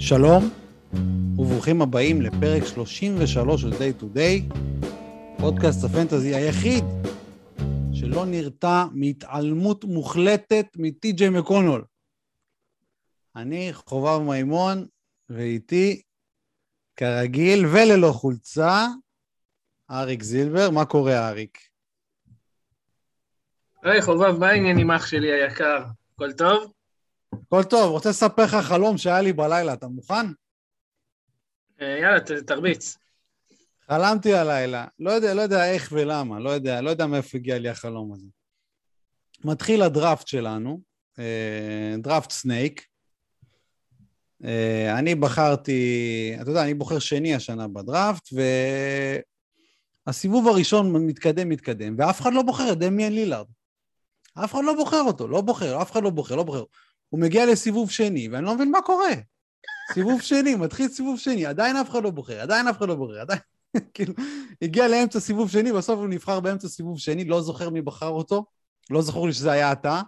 שלום, וברוכים הבאים לפרק 33 של Day to Day, פודקאסט הפנטזי היחיד שלא נרתע מהתעלמות מוחלטת מטי.ג'יי מקונול. אני חובב מימון, ואיתי, כרגיל וללא חולצה, אריק זילבר. מה קורה, אריק? היי, חובב, מה העניינים אח שלי היקר? הכל טוב? הכל טוב, רוצה לספר לך חלום שהיה לי בלילה, אתה מוכן? אה, יאללה, תרביץ. חלמתי הלילה, לא יודע, לא יודע איך ולמה, לא יודע, לא יודע מאיפה הגיע לי החלום הזה. מתחיל הדראפט שלנו, אה, דראפט snake. אה, אני בחרתי, אתה יודע, אני בוחר שני השנה בדראפט, והסיבוב הראשון מתקדם, מתקדם, ואף אחד לא בוחר את דמיאן לילארד. אף אחד לא בוחר אותו, לא בוחר, אף אחד לא בוחר, לא בוחר. הוא מגיע לסיבוב שני, ואני לא מבין מה קורה. סיבוב שני, מתחיל סיבוב שני, עדיין אף אחד לא בוחר, עדיין אף אחד לא בוחר, עדיין... כאילו, הגיע לאמצע סיבוב שני, בסוף הוא נבחר באמצע סיבוב שני, לא זוכר מי בחר אותו, לא זכור לי שזה היה אתה,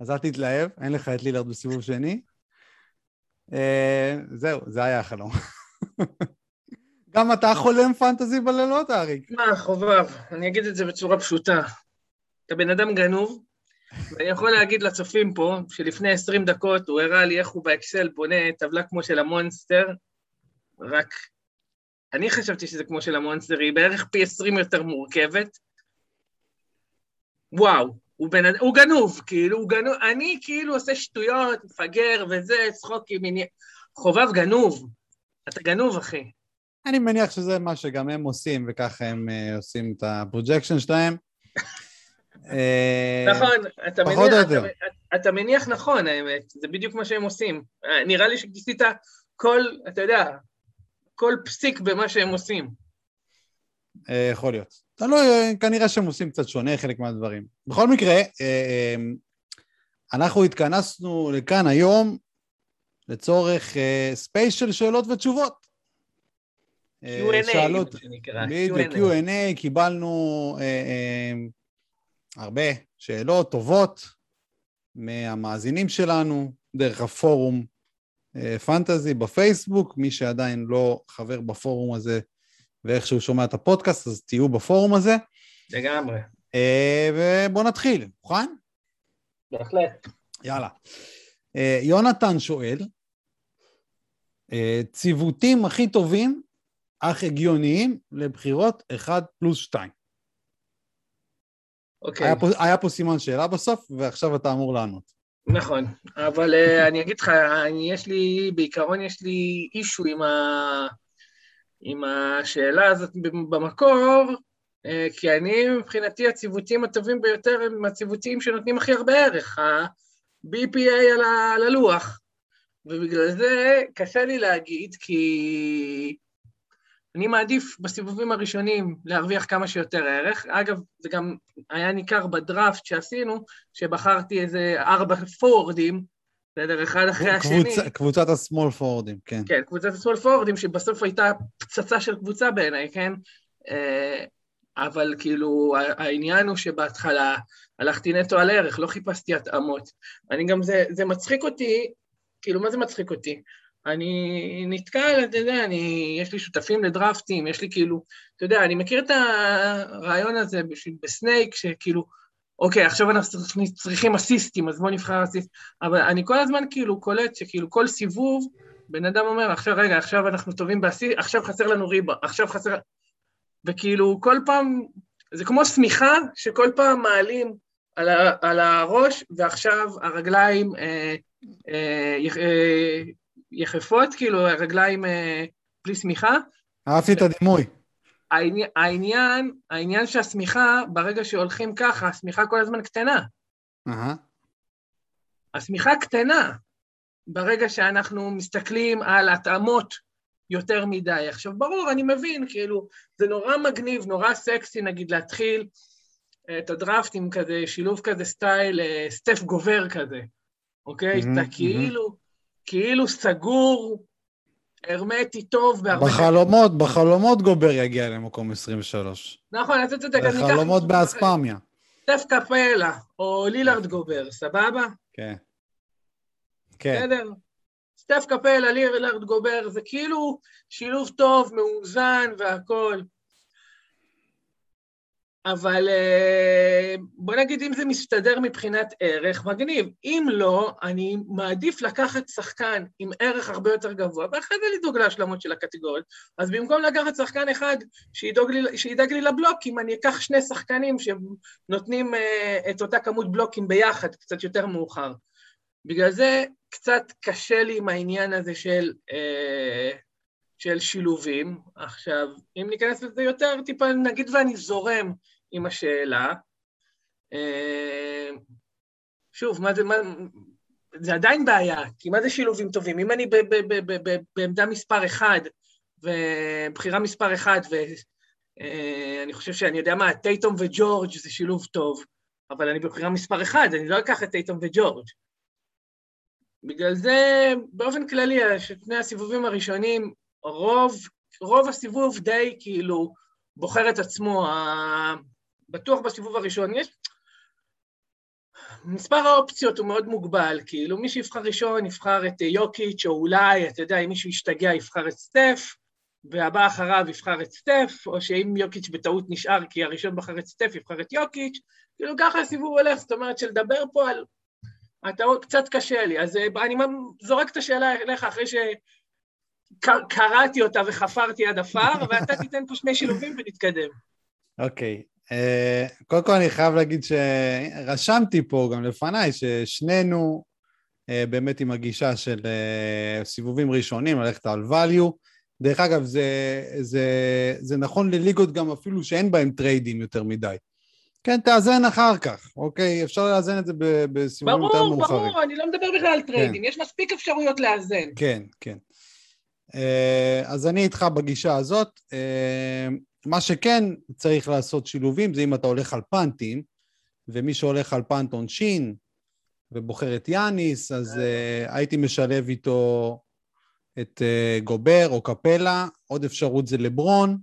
אז אל תתלהב, אין לך את לילארד בסיבוב שני. אה, זהו, זה היה החלום. גם אתה חולם פנטזי בלילות, אריק. מה, חובב, אני אגיד את זה בצורה פשוטה. אתה בן אדם גנוב, ואני יכול להגיד לצופים פה, שלפני 20 דקות הוא הראה לי איך הוא באקסל בונה טבלה כמו של המונסטר, רק אני חשבתי שזה כמו של המונסטר, היא בערך פי 20 יותר מורכבת. וואו, הוא, אד- הוא גנוב, כאילו, הוא גנוב, אני כאילו עושה שטויות, מפגר וזה, צחוקים, עניין- חובב גנוב. אתה גנוב, אחי. אני מניח שזה מה שגם הם עושים, וככה הם אה, עושים את ה projection שלהם. אה, נכון, אתה פחות מניח, או אתה, יותר. אתה מניח נכון, האמת, זה בדיוק מה שהם עושים. אה, נראה לי שכיסית כל, אתה יודע, כל פסיק במה שהם עושים. אה, יכול להיות. תלוי, אה, כנראה שהם עושים קצת שונה חלק מהדברים. בכל מקרה, אנחנו התכנסנו לכאן היום לצורך אה, space של שאלות ותשובות. Q&A, מה שנקרא. בדיוק, Q&A. Q&A, קיבלנו אה, אה, הרבה שאלות טובות מהמאזינים שלנו, דרך הפורום אה, פנטזי בפייסבוק, מי שעדיין לא חבר בפורום הזה ואיכשהו שומע את הפודקאסט, אז תהיו בפורום הזה. לגמרי, אה, ובואו נתחיל, מוכן? בהחלט. יאללה. אה, יונתן שואל, ציוותים הכי טובים, אך הגיוניים, לבחירות 1 פלוס 2. אוקיי, היה, פה, היה פה סימן שאלה בסוף, ועכשיו אתה אמור לענות. נכון. אבל אה, אני אגיד לך, אני- יש לי, בעיקרון יש לי אישו עם, ה, עם השאלה הזאת במקור, אה, כי אני, מבחינתי, הציוותים הטובים ביותר הם הציוותים שנותנים הכי הרבה ערך, ה-BPA על, ה, על הלוח. ובגלל זה קשה לי להגיד, כי אני מעדיף בסיבובים הראשונים להרוויח כמה שיותר ערך. אגב, זה גם היה ניכר בדראפט שעשינו, שבחרתי איזה ארבע פורדים, בסדר, אחד אחרי השני. קבוצ, קבוצת השמאל פורורדים, כן. כן, קבוצת השמאל פורדים, שבסוף הייתה פצצה של קבוצה בעיניי, כן? אה, אבל כאילו, העניין הוא שבהתחלה הלכתי נטו על ערך, לא חיפשתי התאמות. אני גם, זה, זה מצחיק אותי, כאילו, מה זה מצחיק אותי? אני נתקל, אתה יודע, אני, יש לי שותפים לדרפטים, יש לי כאילו, אתה יודע, אני מכיר את הרעיון הזה בסנייק, שכאילו, אוקיי, עכשיו אנחנו צריכים אסיסטים, אז בואו נבחר אסיסט. אבל אני כל הזמן כאילו קולט שכאילו כל סיבוב, בן אדם אומר, עכשיו רגע, עכשיו אנחנו טובים באסיסט, עכשיו חסר לנו ריבה, עכשיו חסר... וכאילו כל פעם, זה כמו שמיכה שכל פעם מעלים על, ה, על הראש, ועכשיו הרגליים אה, אה, אה, יחפות, כאילו הרגליים אה, בלי שמיכה. אהבתי את הדימוי. העניין, העניין, העניין שהשמיכה, ברגע שהולכים ככה, השמיכה כל הזמן קטנה. השמיכה קטנה ברגע שאנחנו מסתכלים על התאמות יותר מדי. עכשיו, ברור, אני מבין, כאילו, זה נורא מגניב, נורא סקסי, נגיד, להתחיל אה, את הדראפט עם כזה, שילוב כזה סטייל, אה, סטף גובר כזה, אוקיי? אתה כאילו, כאילו סגור, הרמטי טוב בהרבה... בחלומות, בחלומות גובר יגיע למקום 23. נכון, אתה צודק. בחלומות. באספמיה. סטף קפלה, או לילארד גובר, סבבה? כן. כן. בסדר? סטף קפלה, לירלרד גובר, זה כאילו שילוב טוב, מאוזן והכול. אבל אה, בוא נגיד אם זה מסתדר מבחינת ערך, מגניב. אם לא, אני מעדיף לקחת שחקן עם ערך הרבה יותר גבוה, ואחרי זה לדאוג להשלמות של הקטגוריות. אז במקום לקחת שחקן אחד שידאג לי, שידאג לי לבלוקים, אני אקח שני שחקנים שנותנים uh, את אותה כמות בלוקים ביחד, קצת יותר מאוחר. בגלל זה קצת קשה לי עם העניין הזה של... Uh, של שילובים. עכשיו, אם ניכנס לזה יותר, טיפה נגיד ואני זורם עם השאלה. אה, שוב, מה זה, מה, זה עדיין בעיה, כי מה זה שילובים טובים? אם אני ב, ב, ב, ב, ב, בעמדה מספר אחד, ובחירה מספר אחד, ואני אה, חושב שאני יודע מה, טייטום וג'ורג' זה שילוב טוב, אבל אני בבחירה מספר אחד, אני לא אקח את טייטום וג'ורג'. בגלל זה, באופן כללי, שני הסיבובים הראשונים, רוב, רוב הסיבוב די כאילו בוחר את עצמו, בטוח בסיבוב הראשון. יש... מספר האופציות הוא מאוד מוגבל, כאילו מי שיבחר ראשון יבחר את יוקיץ', או אולי, אתה יודע, אם מישהו ישתגע יבחר את סטף, והבא אחריו יבחר את סטף, או שאם יוקיץ' בטעות נשאר כי הראשון בחר את סטף, יבחר את יוקיץ', כאילו ככה הסיבוב הולך, זאת אומרת שלדבר פה על... אתה קצת קשה לי, אז אה, אני זורק את השאלה אליך אחרי שקראתי אותה וחפרתי עד עפר, ואתה תיתן פה שני שילובים ונתקדם. אוקיי, אה, קודם כל אני חייב להגיד שרשמתי פה גם לפניי ששנינו אה, באמת עם הגישה של אה, סיבובים ראשונים, ללכת על value. דרך אגב, זה, זה, זה נכון לליגות גם אפילו שאין בהם טריידים יותר מדי. כן, תאזן אחר כך, אוקיי? אפשר לאזן את זה בסיבובים יותר מאוחרים. ברור, ברור, אני לא מדבר בכלל על טריידים, כן. יש מספיק אפשרויות לאזן. כן, כן. אז אני איתך בגישה הזאת. מה שכן צריך לעשות שילובים זה אם אתה הולך על פאנטים, ומי שהולך על punt עונשין ובוחר את יאניס, אז uh, הייתי משלב איתו את uh, גובר או קפלה, עוד אפשרות זה לברון,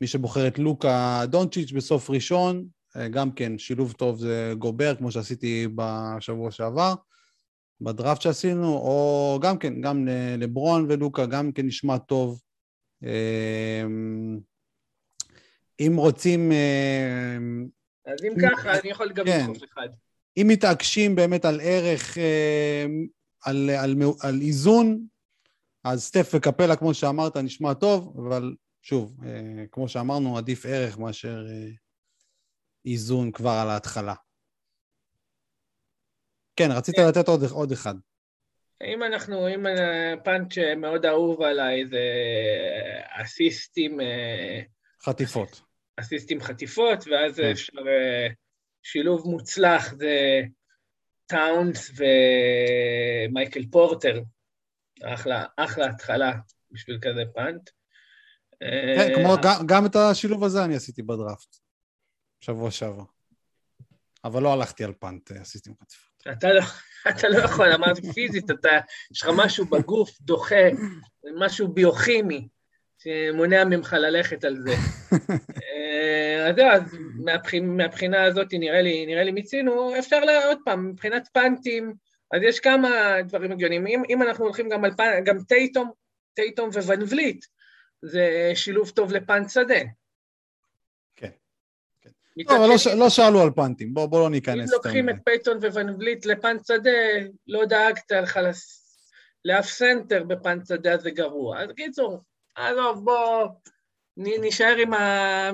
מי שבוחר את לוקה דונצ'יץ' בסוף ראשון, uh, גם כן שילוב טוב זה גובר, כמו שעשיתי בשבוע שעבר, בדראפט שעשינו, או גם כן, גם לברון ולוקה, גם כן נשמע טוב. אם רוצים... אה, אז אם ככה, אני יכול גם כן. לדחוף אחד. אם מתעקשים באמת על ערך, אה, על, על, על איזון, אז סטף וקפלה, כמו שאמרת, נשמע טוב, אבל שוב, אה, כמו שאמרנו, עדיף ערך מאשר איזון כבר על ההתחלה. כן, רצית כן. לתת עוד, עוד אחד. אם אנחנו, אם פאנץ' מאוד אהוב עליי זה אסיסטים... חטיפות. אסיסטים חטיפות, ואז כן. אפשר אה, שילוב מוצלח זה טאונס ומייקל פורטר. אחלה, אחלה התחלה בשביל כזה פאנט. כן, כמו אה, גם, גם את השילוב הזה אני עשיתי בדראפט, שבוע שעבר. אבל לא הלכתי על פאנט אסיסטים חטיפות. אתה לא, אתה לא יכול, אמרתי פיזית, אתה, יש לך משהו בגוף דוחה, משהו ביוכימי. שמונע ממך ללכת על זה. אה, אז זהו, אז מהבחינה, הזאת נראה לי, נראה לי מיצינו, אפשר לה, עוד פעם, מבחינת פאנטים, אז יש כמה דברים הגיוניים. אם, אם אנחנו הולכים גם על punt, גם טייטום, טייטום וואן וליט, זה שילוב טוב לפאנט שדה. כן. כן. טוב, אבל לא, לא שאלו על פאנטים, בואו בוא לא ניכנס. אם לוקחים את פייתון וואן וליט לפאנט שדה, לא דאגת לך לאף סנטר ב punt שדה, זה גרוע. אז קיצור, עזוב, בוא נישאר עם ה...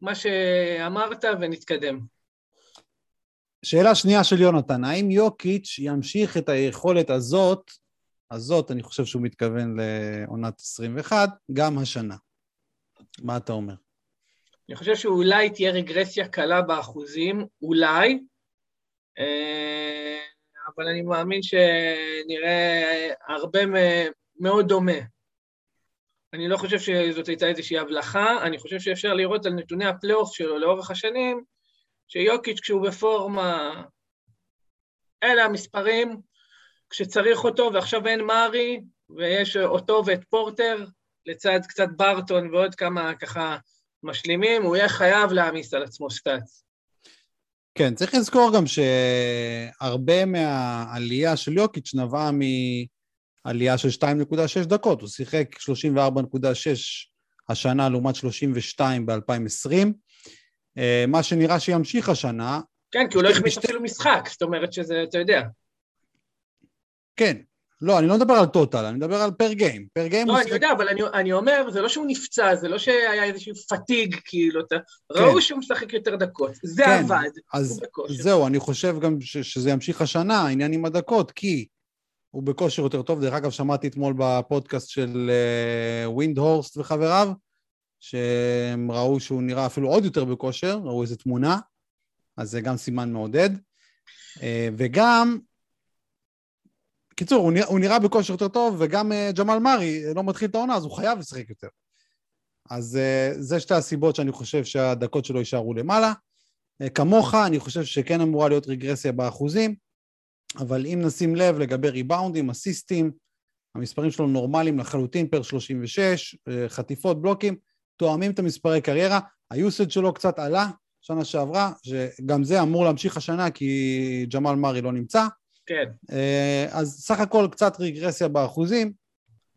מה שאמרת ונתקדם. שאלה שנייה של יונתן, האם יוקיץ' ימשיך את היכולת הזאת, הזאת, אני חושב שהוא מתכוון לעונת 21, גם השנה? מה אתה אומר? אני חושב שאולי תהיה רגרסיה קלה באחוזים, אולי, אה, אבל אני מאמין שנראה הרבה מאוד דומה. אני לא חושב שזאת הייתה איזושהי הבלחה, אני חושב שאפשר לראות על נתוני הפלייאוף שלו לאורך השנים, שיוקיץ' כשהוא בפורמה, אלה המספרים, כשצריך אותו, ועכשיו אין מארי, ויש אותו ואת פורטר, לצד קצת ברטון ועוד כמה ככה משלימים, הוא יהיה חייב להעמיס על עצמו stats. כן, צריך לזכור גם שהרבה מהעלייה של יוקיץ' נבעה עלייה של 2.6 דקות, הוא שיחק 34.6 השנה לעומת 32 ב-2020. אה, מה שנראה שימשיך השנה... כן, כי הוא לא החמיץ אפילו משחק, זאת אומרת שזה, אתה יודע. כן, לא, אני לא מדבר על טוטל, אני מדבר על פר גיים. פר גיים לא, אני יודע, אבל אני, אני אומר, זה לא שהוא נפצע, זה לא שהיה איזשהו פתיג, כאילו, אתה... כן. ראו שהוא משחק יותר דקות, זה כן, עבד, אז זהו, אני חושב גם ש, שזה ימשיך השנה, העניין עם הדקות, כי הוא בכושר יותר טוב. דרך אגב, שמעתי אתמול בפודקאסט של ווינד uh, הורסט וחבריו, שהם ראו שהוא נראה אפילו עוד יותר בכושר, ראו איזו תמונה, אז זה גם סימן מעודד. Uh, וגם, קיצור, הוא נראה, הוא נראה בכושר יותר טוב, וגם uh, ג'מאל מארי לא מתחיל את העונה, אז הוא חייב לשחק יותר. אז זה שתי הסיבות שאני חושב שהדקות שלו יישארו למעלה. כמוך, אני חושב שכן אמורה להיות רגרסיה באחוזים, אבל אם נשים לב לגבי ריבאונדים, אסיסטים, המספרים שלו נורמליים לחלוטין פר 36, חטיפות, בלוקים, תואמים את המספרי קריירה. היוסד שלו קצת עלה שנה שעברה, שגם זה אמור להמשיך השנה כי ג'מאל מארי לא נמצא. כן. אה, אז סך הכל קצת רגרסיה באחוזים,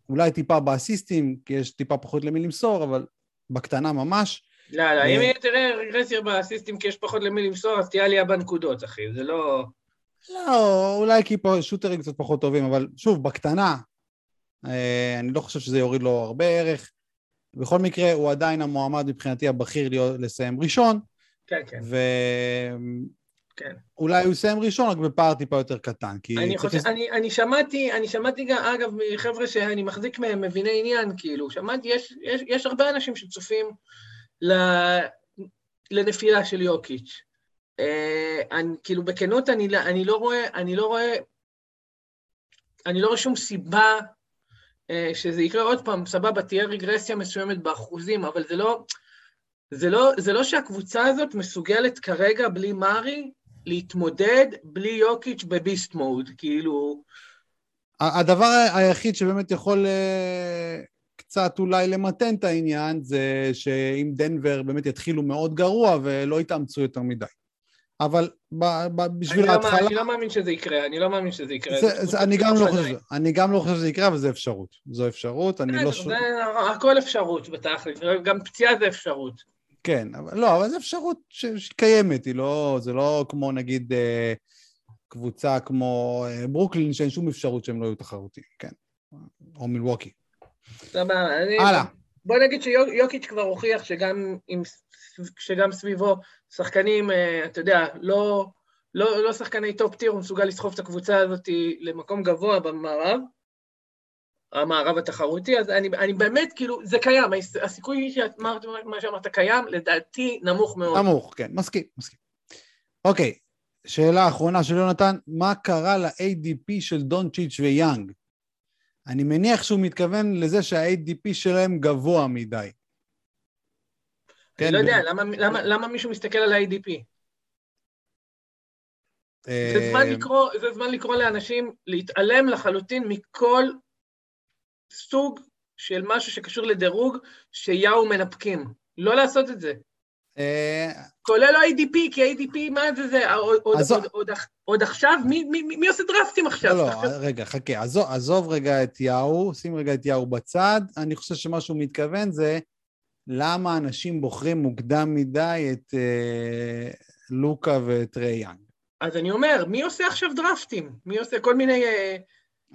אולי טיפה באסיסטים, כי יש טיפה פחות למי למסור, אבל בקטנה ממש. לא, לא, אם תראה רגרסיה באסיסטים כי יש פחות למי למסור, אז תהיה עלייה בנקודות, אחי, זה לא... לא, אולי כי פה שוטרים קצת פחות טובים, אבל שוב, בקטנה, אה, אני לא חושב שזה יוריד לו הרבה ערך. בכל מקרה, הוא עדיין המועמד מבחינתי הבכיר להיות, לסיים ראשון. כן, כן. ו... כן. אולי הוא יסיים ראשון, רק בפער טיפה יותר קטן. כי אני, חושב, לס... אני, אני שמעתי, אני שמעתי גם, אגב, מחבר'ה שאני מחזיק מהם, מביני עניין, כאילו, שמעתי, יש, יש, יש הרבה אנשים שצופים ל... לנפילה של יוקיץ'. אה, אני, כאילו, בכנות, אני, אני לא רואה, אני לא רואה, אני לא רואה שום סיבה אה, שזה יקרה עוד פעם, סבבה, תהיה רגרסיה מסוימת באחוזים, אבל זה לא, זה לא, זה לא שהקבוצה הזאת מסוגלת כרגע, בלי מארי, להתמודד בלי יוקיץ' בביסט מוד, כאילו... הדבר היחיד שבאמת יכול uh, קצת אולי למתן את העניין, זה שאם דנבר באמת יתחילו מאוד גרוע ולא יתאמצו יותר מדי. אבל ב, ב, בשביל אני ההתחלה... לא, אני לא מאמין שזה יקרה, אני לא מאמין שזה יקרה. זה, זה, זה, אני, גם לא חושב, אני גם לא חושב שזה יקרה, אבל זה אפשרות. זו אפשרות, אני לא... זה הכל אפשרות בתכלית, גם פציעה זה אפשרות. כן, אבל לא, אבל זו אפשרות שקיימת, היא לא... זה לא כמו נגיד אה, קבוצה כמו אה, ברוקלין, שאין שום אפשרות שהם לא יהיו תחרותיים, כן. או מילווקי. הלאה. בוא נגיד שיוקיץ' כבר הוכיח שגם, עם, שגם סביבו שחקנים, אה, אתה יודע, לא, לא, לא שחקני top tier, הוא מסוגל לסחוב את הקבוצה הזאת למקום גבוה במערב, המערב התחרותי, אז אני, אני באמת, כאילו, זה קיים, הסיכוי שאמרת מה שאמרת קיים, לדעתי נמוך מאוד. נמוך, כן, מסכים, מסכים. אוקיי, שאלה אחרונה של יונתן, מה קרה ל-ADP של דונצ'יץ' ויאנג? אני מניח שהוא מתכוון לזה שה-ADP שלהם גבוה מדי. כן, אני לא יודע, למה, למה, למה מישהו מסתכל על ה-ADP? זה זמן, אה, לקרוא, זה זמן לקרוא לאנשים להתעלם לחלוטין מכל סוג של משהו שקשור לדירוג שיאו מנפקים. לא לעשות את זה. אה, כולל ה-ADP, כי ה-ADP, מה זה זה? עוד עכשיו? מי עושה דרפטים עכשיו? לא, לא, רגע, חכה, עזוב רגע את יאו, שים רגע את יאו בצד. אני חושב שמה שהוא מתכוון זה למה אנשים בוחרים מוקדם מדי את אה, לוקה ואת ריאנג. אז אני אומר, מי עושה עכשיו דרפטים? מי עושה כל מיני... אה,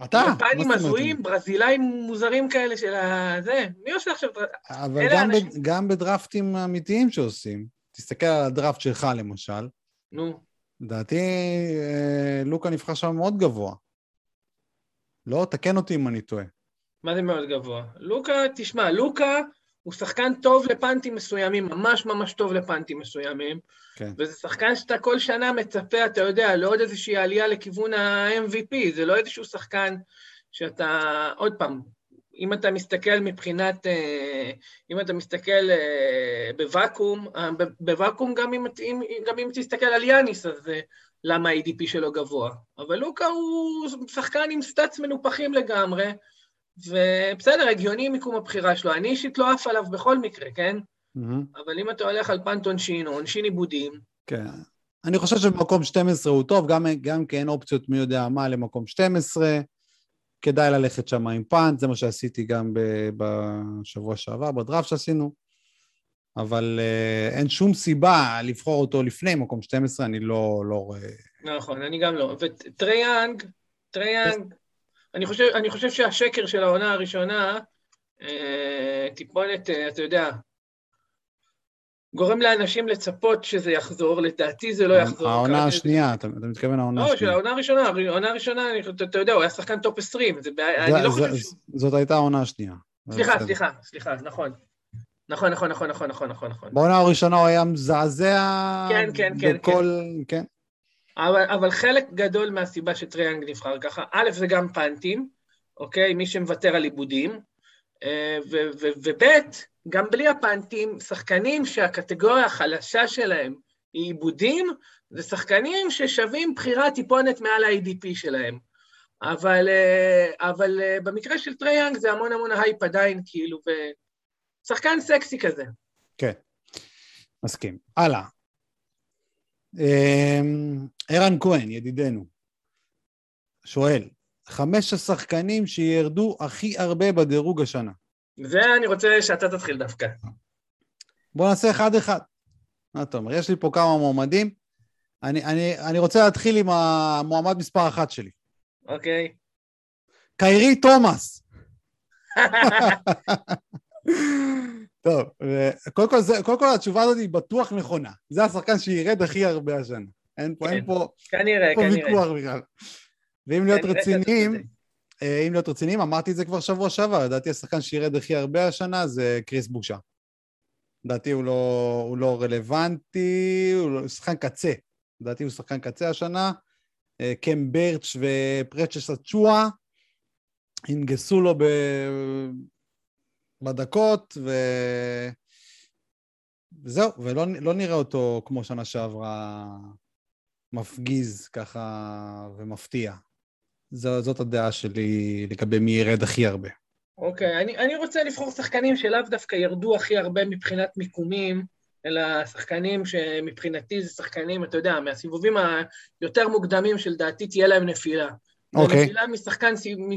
אתה? יפנים הזויים, ברזילאים מוזרים כאלה של הזה, מי עושה עכשיו דרפטים? אבל גם, אנשים... ב, גם בדרפטים אמיתיים שעושים, תסתכל על הדרפט שלך למשל. נו. לדעתי אה, לוקה נבחר שם מאוד גבוה. לא, תקן אותי אם אני טועה. מה זה מאוד גבוה? לוקה, תשמע, לוקה הוא שחקן טוב לפאנטים מסוימים, ממש ממש טוב לפאנטים מסוימים. כן. וזה שחקן שאתה כל שנה מצפה, אתה יודע, לעוד איזושהי עלייה לכיוון ה-MVP, זה לא איזשהו שחקן שאתה, עוד פעם, אם אתה מסתכל מבחינת, אה, אם אתה מסתכל אה, בוואקום, אה, בוואקום גם אם, גם אם תסתכל על יאניס, אז למה ה-ADP שלו גבוה? אבל לוקה הוא שחקן עם סטאצ מנופחים לגמרי, ובסדר, הגיוני מיקום הבחירה שלו. אני אישית לא עף עליו בכל מקרה, כן? Mm-hmm. אבל אם אתה הולך על פנט עונשין או עונשין עיבודים... כן. אני חושב שבמקום 12 הוא טוב, גם, גם כי אין אופציות מי יודע מה למקום 12. כדאי ללכת שם עם punt, זה מה שעשיתי גם ב- בשבוע שעבר, בדראפט שעשינו, אבל uh, אין שום סיבה לבחור אותו לפני מקום 12, אני לא, לא רואה... נכון, אני גם לא. וטריי יאנג, טריי יאנג, אני חושב, אני חושב שהשקר של העונה הראשונה, אה, טיפונת, אה, אתה יודע, גורם לאנשים לצפות שזה יחזור, לדעתי זה לא יחזור. העונה השנייה, אתה, אתה מתכוון העונה לא, של השנייה. העונה הראשונה, העונה הראשונה, אני- אתה אתה יודע, הוא היה שחקן top 20, זה זה- אני לא זה- חושב שהוא... זאת הייתה העונה השנייה. סליחה. סליחה, סליחה, נכון. נכון, נכון, נכון, נכון, נכון, נכון, נכון. בעונה הראשונה הוא היה מזעזע. כן, כן, כן, בכל... כן. אבל, אבל חלק גדול מהסיבה שטריי יאנג נבחר ככה, א', זה גם punt ים, אוקיי? מי שמוותר על ריבאונדים, אה, וב', גם בלי הפאנטים, שחקנים שהקטגוריה החלשה שלהם היא ריבאונדים, זה שחקנים ששווים בחירה טיפונת מעל ה-ADP שלהם. אבל, אה, אבל אה, במקרה של טריי יאנג זה המון המון הייפ עדיין, כאילו, ושחקן סקסי כזה. כן, מסכים. הלאה. אמ, ערן כהן, ידידנו, שואל, חמש השחקנים שירדו הכי הרבה בדירוג השנה. זה אני רוצה שאתה תתחיל דווקא. בואו נעשה אחד-אחד. מה אתה אומר? יש לי פה כמה מועמדים. אני, אני, אני רוצה להתחיל עם המועמד מספר אחת שלי. אוקיי? קיירי תומאס. טוב, ו- קודם כל, זה, קודם כל התשובה הזאת היא בטוח נכונה. זה השחקן שירד הכי הרבה השנה. אין פה, אין כן. פה, כנראה, אין פה כנראה. ויכוח בכלל. ואם להיות רציניים. אה, אם להיות רציניים, אמרתי את זה כבר שבוע שעבר, לדעתי השחקן שירד הכי הרבה השנה זה קריס בושה. לדעתי הוא לא, הוא לא רלוונטי, הוא לא, שחקן קצה. לדעתי הוא שחקן קצה השנה. אה, קם ברץ' ופרצ'ס אצ'ואה ינגסו לו ב... בדקות, ו... וזהו, ולא לא נראה אותו כמו שנה שעברה מפגיז ככה ומפתיע. זו, זאת הדעה שלי לגבי מי ירד הכי הרבה. אוקיי, אני, אני רוצה לבחור שחקנים שלאו דווקא ירדו הכי הרבה מבחינת מיקומים, אלא שחקנים שמבחינתי זה שחקנים, אתה יודע, מהסיבובים היותר מוקדמים שלדעתי תהיה להם נפילה. אוקיי. נפילה משחקן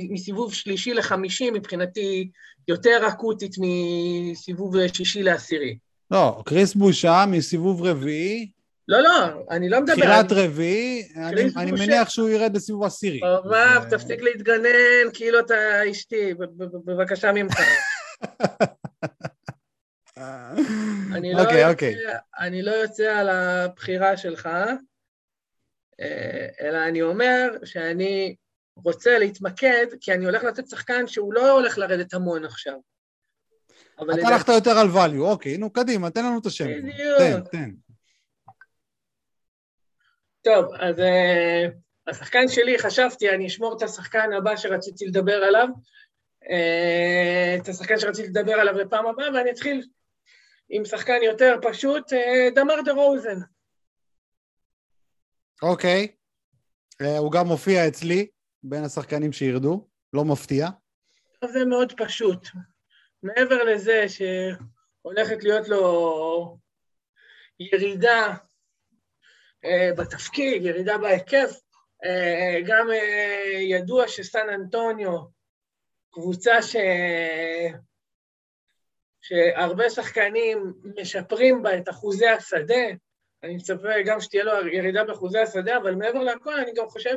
מסיבוב שלישי לחמישי מבחינתי יותר אקוטית מסיבוב שישי לעשירי. לא, קריס בושה מסיבוב רביעי, לא, לא, אני לא מדבר... תחילת אני- רביעי, אני, אני. מניח שהוא ירד לסיבוב עשירי. חובב, זה- תפסיק להתגנן, כאילו אתה אשתי, בבקשה ממך. אני לא, אוקיי, יוצא, אוקיי. אני לא יוצא על הבחירה שלך, אה, אלא אני אומר שאני רוצה להתמקד, כי אני הולך לתת שחקן שהוא לא הולך לרדת המון עכשיו. אבל אתה הלכת יותר על value, אוקיי, נו, קדימה, תן לנו את השם. בדיוק. תן, תן. טוב, אז אה, השחקן שלי, חשבתי, אני אשמור את השחקן הבא שרציתי לדבר עליו, אה, את השחקן שרציתי לדבר עליו לפעם הבאה, ואני אתחיל עם שחקן יותר פשוט, אה, דמר דה רוזן. אוקיי. אה, הוא גם מופיע אצלי, בין השחקנים שירדו, לא מפתיע. זה מאוד פשוט. מעבר לזה שהולכת להיות לו ירידה אה, בתפקיד, ירידה בהיקף, אה, גם אה, ידוע שסן אנטוניו, קבוצה ש... שהרבה שחקנים משפרים בה את אחוזי השדה, אני מצפה גם שתהיה לו ירידה באחוזי השדה, אבל מעבר לכל אני גם חושב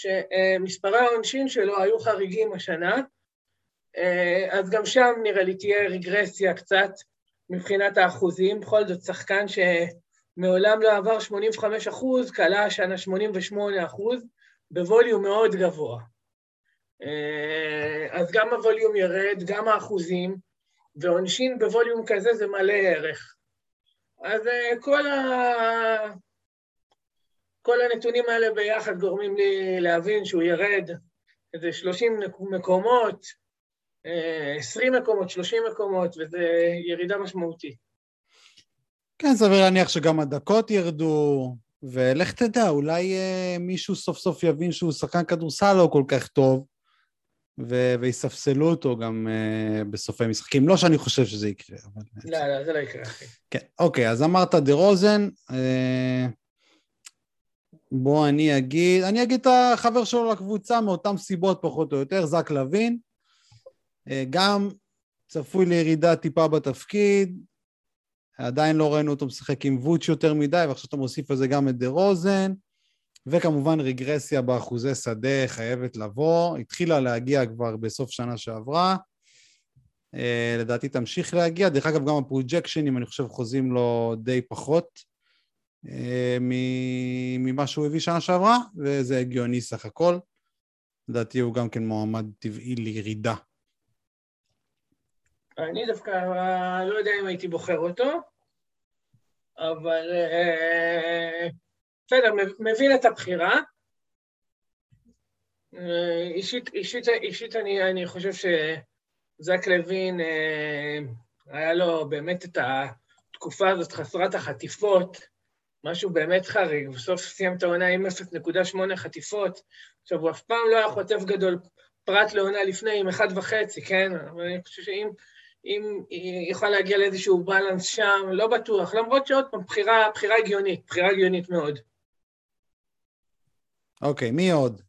שמספרי העונשין שלו היו חריגים השנה, אה, אז גם שם נראה לי תהיה רגרסיה קצת מבחינת האחוזים, בכל זאת שחקן שמעולם לא עבר 85 אחוז, כלה השנה 88 אחוז, בווליום מאוד גבוה. אה, אז גם הווליום ירד, גם האחוזים, ועונשין בווליום כזה זה מלא ערך. אז אה, כל, ה... כל הנתונים האלה ביחד גורמים לי להבין שהוא ירד איזה 30 מקומות, אה, 20 מקומות, 30 מקומות, וזה ירידה משמעותית. כן, סביר להניח שגם הדקות ירדו, ולך תדע, אולי אה, מישהו סוף סוף יבין שהוא שחקן כדורסל לא כל כך טוב, ו- ויספסלו אותו גם אה, בסופי משחקים. לא שאני חושב שזה יקרה, אבל... לא, לא, זה לא יקרה, אחי. כן, אוקיי, אז אמרת דה רוזן, אה, בוא אני אגיד, אני אגיד את החבר שלו לקבוצה מאותן סיבות פחות או יותר, זק לוין. אה, גם צפוי לירידה טיפה בתפקיד, עדיין לא ראינו אותו משחק עם ווץ' יותר מדי, ועכשיו אתה מוסיף לזה גם את דה רוזן, וכמובן רגרסיה באחוזי שדה חייבת לבוא, התחילה להגיע כבר בסוף שנה שעברה, אה, לדעתי תמשיך להגיע, דרך אגב גם הפרוג'קשנים אני חושב חוזים לו די פחות ממה שהוא הביא שנה שעברה, וזה הגיוני סך הכל, לדעתי הוא גם כן מועמד טבעי לירידה. אני דווקא לא יודע אם הייתי בוחר אותו, אבל אה, בסדר, מבין את הבחירה. אה, אישית, אישית, אישית אני, אני חושב שזק לוין, אה, היה לו באמת את התקופה הזאת חסרת החטיפות, משהו באמת חריג, בסוף סיים את העונה עם 0.8 חטיפות. עכשיו, הוא אף פעם לא היה חוטף גדול פרט לעונה לפני עם 1.5, כן? אבל אני חושב שאם אם היא יכולה להגיע לאיזשהו בלנס שם, לא בטוח, למרות שעוד פעם, בחירה, בחירה הגיונית, בחירה הגיונית מאוד. אוקיי, מי עוד?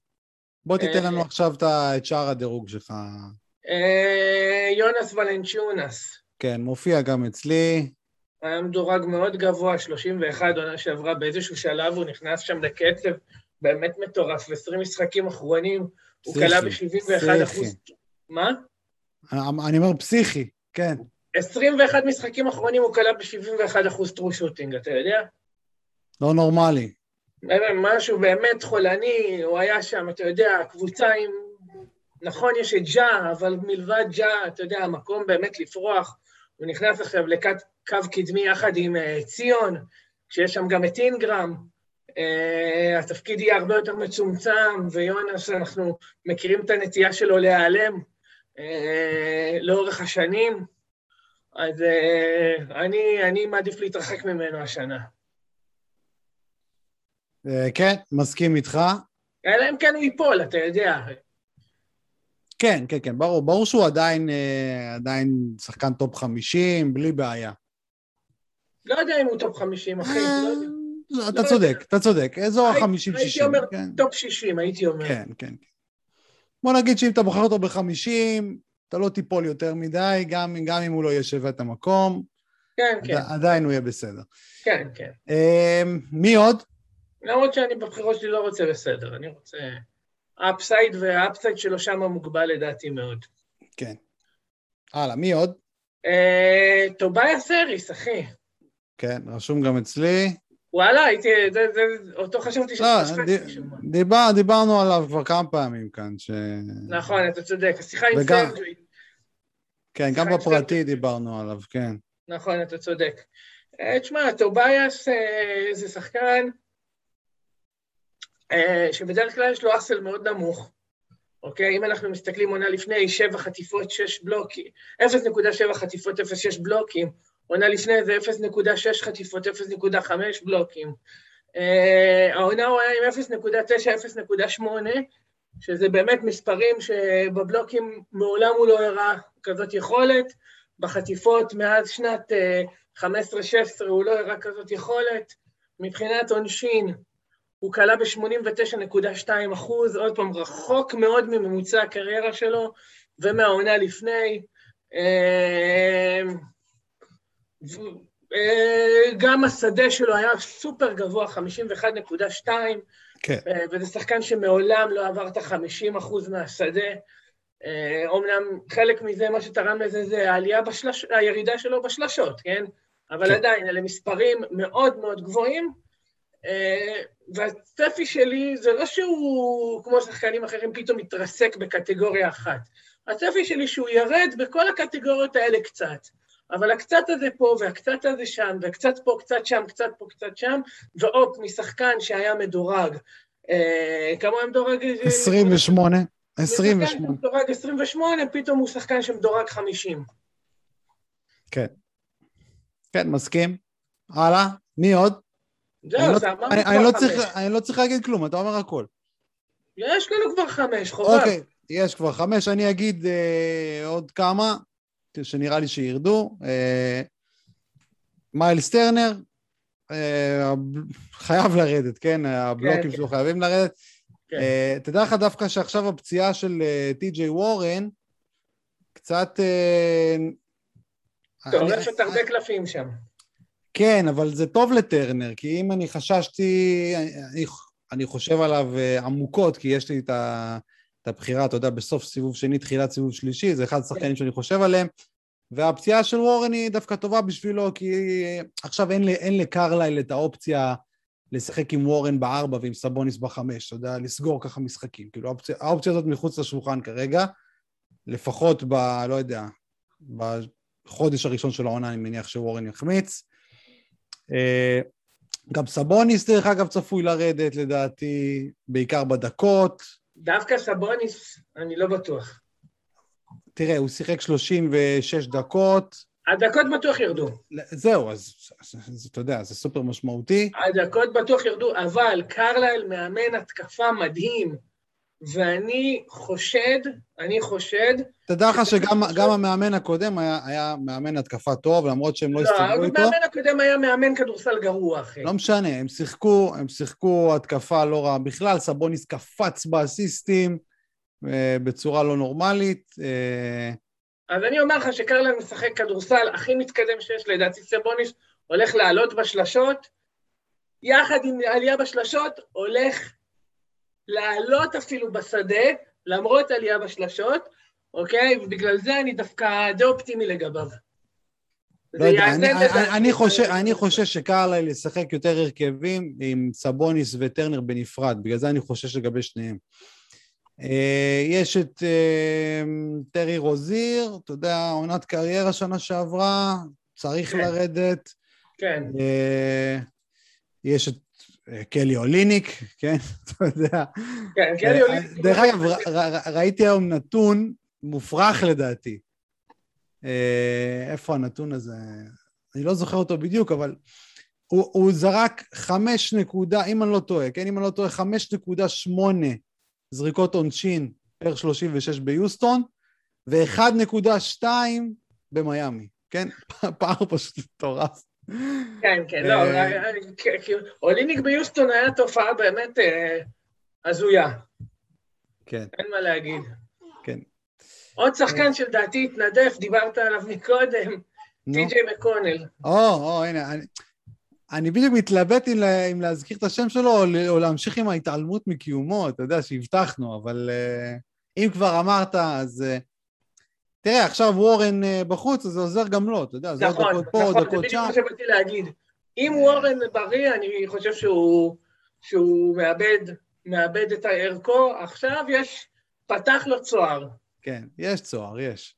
בוא תיתן לנו אה, עכשיו את שאר הדירוג שלך. אה, יונס ולנצ'ונס. כן, מופיע גם אצלי. היה מדורג מאוד גבוה, 31 עונה שעברה באיזשהו שלב, הוא נכנס שם לקצב באמת מטורף, 20 משחקים אחרונים, הוא כלה ב-71 אחוז. מה? אני אומר פסיכי. כן. 21 משחקים אחרונים הוא כלה ב-71 אחוז טרו שוטינג, אתה יודע? לא נורמלי. משהו באמת חולני, הוא היה שם, אתה יודע, קבוצה עם... נכון, יש את ג'ה, אבל מלבד ג'ה, אתה יודע, המקום באמת לפרוח. הוא נכנס עכשיו לקו קדמי יחד עם uh, ציון, שיש שם גם את אינגרם. Uh, התפקיד יהיה הרבה יותר מצומצם, ויונס, אנחנו מכירים את הנטייה שלו להיעלם. אה, לאורך השנים, אז אה, אני, אני מעדיף להתרחק ממנו השנה. אה, כן, מסכים איתך. אלא אם כן הוא ייפול, אתה יודע. כן, כן, כן, ברור. ברור שהוא עדיין, עדיין שחקן top 50, בלי בעיה. לא יודע אם הוא top 50, אחי, לא יודע. לא, אתה צודק, אתה צודק, אזור ה-50-60. הייתי אומר כן. top 60, הייתי אומר. כן, כן. בוא נגיד שאם אתה בוחר אותו ב-50, אתה לא תיפול יותר מדי, גם, גם אם הוא לא ישב את המקום. כן, כן. עדיין הוא יהיה בסדר. כן, כן. אמ, מי עוד? למרות שאני בבחירות שלי לא רוצה בסדר, אני רוצה... ה upside וה upside שלו שם מוגבל לדעתי מאוד. כן. הלאה, מי עוד? אה, טוביאס האריס, אחי. כן, רשום גם אצלי. וואלה, הייתי, זה, זה, אותו חשבתי שפספסתי לא, דיבר, דיברנו עליו כבר כמה פעמים כאן, ש... נכון, אתה צודק, השיחה עם וגם... סנג'וי. כן, גם בפרטי דיברנו עליו, כן. נכון, אתה צודק. אה, תשמע, טובייס אה, זה שחקן אה, שבדרך כלל יש לו אסל מאוד נמוך, אוקיי? אם אנחנו מסתכלים עונה לפני, שבע חטיפות, שש בלוקים, 0.7 חטיפות, 0.6 בלוקים, עונה לפני זה 0.6 חטיפות, 0.5 בלוקים. Uh, העונה הוא היה עם 0.9, 0.8, שזה באמת מספרים שבבלוקים מעולם הוא לא הראה כזאת יכולת, בחטיפות מאז שנת uh, אה, 15-16 הוא לא הראה כזאת יכולת. מבחינת עונשין, הוא כלה ב-89.2 אחוז, עוד פעם, רחוק מאוד מממוצע הקריירה שלו ומהעונה לפני. אה, גם השדה שלו היה סופר גבוה, 51.2, כן. אה, וזה שחקן שמעולם לא עבר את ה-50% מהשדה. אומנם אה, חלק מזה, מה שתרם לזה, זה העלייה בשלש... הירידה שלו בשלשות, כן? אבל כן. עדיין, אלה מספרים מאוד מאוד גבוהים, והצפי שלי זה לא שהוא, כמו שחקנים אחרים, פתאום מתרסק בקטגוריה אחת. הצפי שלי שהוא ירד בכל הקטגוריות האלה קצת. אבל הקצת הזה פה והקצת הזה שם, וקצת פה, קצת שם, קצת פה, קצת שם, והופ, משחקן שהיה מדורג. אה, כמה היה מדורג? 28. 28. משחקן מדורג 28, פתאום הוא שחקן שמדורג 50. כן. כן, מסכים. הלאה, מי עוד? זהו, זה אמרנו כבר לא חמש. אני לא צריך להגיד כלום, אתה אומר הכל. יש לנו כבר חמש, חובה. אוקיי, יש כבר חמש, אני אגיד אה, עוד כמה. שנראה לי שירדו. אה, מיילס טרנר, אה, חייב לרדת, כן? הבלוקים כן. שלו חייבים לרדת. כן. אה, תדע לך דווקא שעכשיו הפציעה של טי.ג'יי וורן, קצת... טורפת הרבה קלפים שם. כן, אבל זה טוב לטרנר, כי אם אני חששתי, אני, אני חושב עליו עמוקות, כי יש לי את, ה, את הבחירה, אתה יודע, בסוף סיבוב שני, תחילת סיבוב שלישי, זה אחד השחקנים שאני חושב עליהם, והפציעה של וורן היא דווקא טובה בשבילו, כי עכשיו אין, אין לקרלייל את האופציה לשחק עם וורן בארבע ועם סבוניס בחמש, אתה יודע, לסגור ככה משחקים. כאילו, האופציה, האופציה הזאת מחוץ לשולחן כרגע, לפחות ב... לא יודע, בחודש הראשון של העונה, אני מניח שוורן יחמיץ. אה, גם סבוניס, דרך אגב, צפוי לרדת, לדעתי, בעיקר בדקות. דווקא סבוניס, אני לא בטוח. תראה, הוא שיחק 36 דקות. הדקות בטוח ירדו. זהו, אז, אז, אז אתה יודע, זה סופר משמעותי. הדקות בטוח ירדו, אבל קרלייל מאמן התקפה מדהים, ואני חושד, אני חושד, תדע לך שגם גם המאמן הקודם היה, היה מאמן התקפה טוב, למרות שהם לא לא, הסתדרו איתו. המאמן הקודם היה מאמן כדורסל גרוע, אחי. לא משנה, הם שיחקו, הם שיחקו התקפה לא רעה בכלל, סבוניס קפץ באסיסטים אה, בצורה לא נורמלית. אה, אז אני אומר לך שקרלייל משחק כדורסל הכי מתקדם שיש, לדעתי סבוניס הולך לעלות בשלשות, יחד עם עלייה בשלשות, הולך לעלות אפילו בשדה, למרות עלייה בשלשות, אוקיי? ובגלל זה אני דווקא די אופטימי לגביו. לא יודע, אני, אני, אני, חושב, אני חושב שקרלייל ישחק יותר הרכבים עם סבוניס וטרנר בנפרד, בגלל זה אני חושש לגבי שניהם. אה, יש את אה, טרי רוזיר, אתה יודע, עונת קריירה שנה שעברה, צריך כן. לרדת. כן, אה, יש את קלי אוליניק, כן, אתה יודע. כן, קלי אה, אוליניק. דרך אגב, ראיתי היום נתון מופרך לדעתי. אה, איפה הנתון הזה? אני לא זוכר אותו בדיוק, אבל הוא, הוא זרק חמש נקודה, אם אני לא טועה, כן, אם אני לא טועה, חמש נקודה שמונה זריקות עונשין פר 36 ביוסטון, ו-1.2 במיאמי, כן? פער פשוט מטורף. כן, כן, לא, אה, אה, אה. אוליניק ביוסטון היה תופעה באמת אה, הזויה, כן, אין מה להגיד. כן. עוד שחקן שלדעתי התנדף, דיברת עליו מקודם. טי.ג'יי מקונל. או, או, הנה, אני, אני בדיוק מתלבט אם, לה- אם להזכיר את השם שלו או, להמשיך עם ההתעלמות מקיומו, אתה יודע שהבטחנו, אבל אם כבר אמרת, אז... תראה, עכשיו וורן uh, בחוץ, אז זה עוזר גם לו, אתה יודע, זה עוד נכון, דקות פה, עוד נכון, זה דקות בדיוק שם. מה שבאתי להגיד. אם וורן בריא, אני חושב שהוא, שהוא מאבד, מאבד את ערכו, עכשיו יש, פתח לו צוהר. כן, יש צוהר, יש.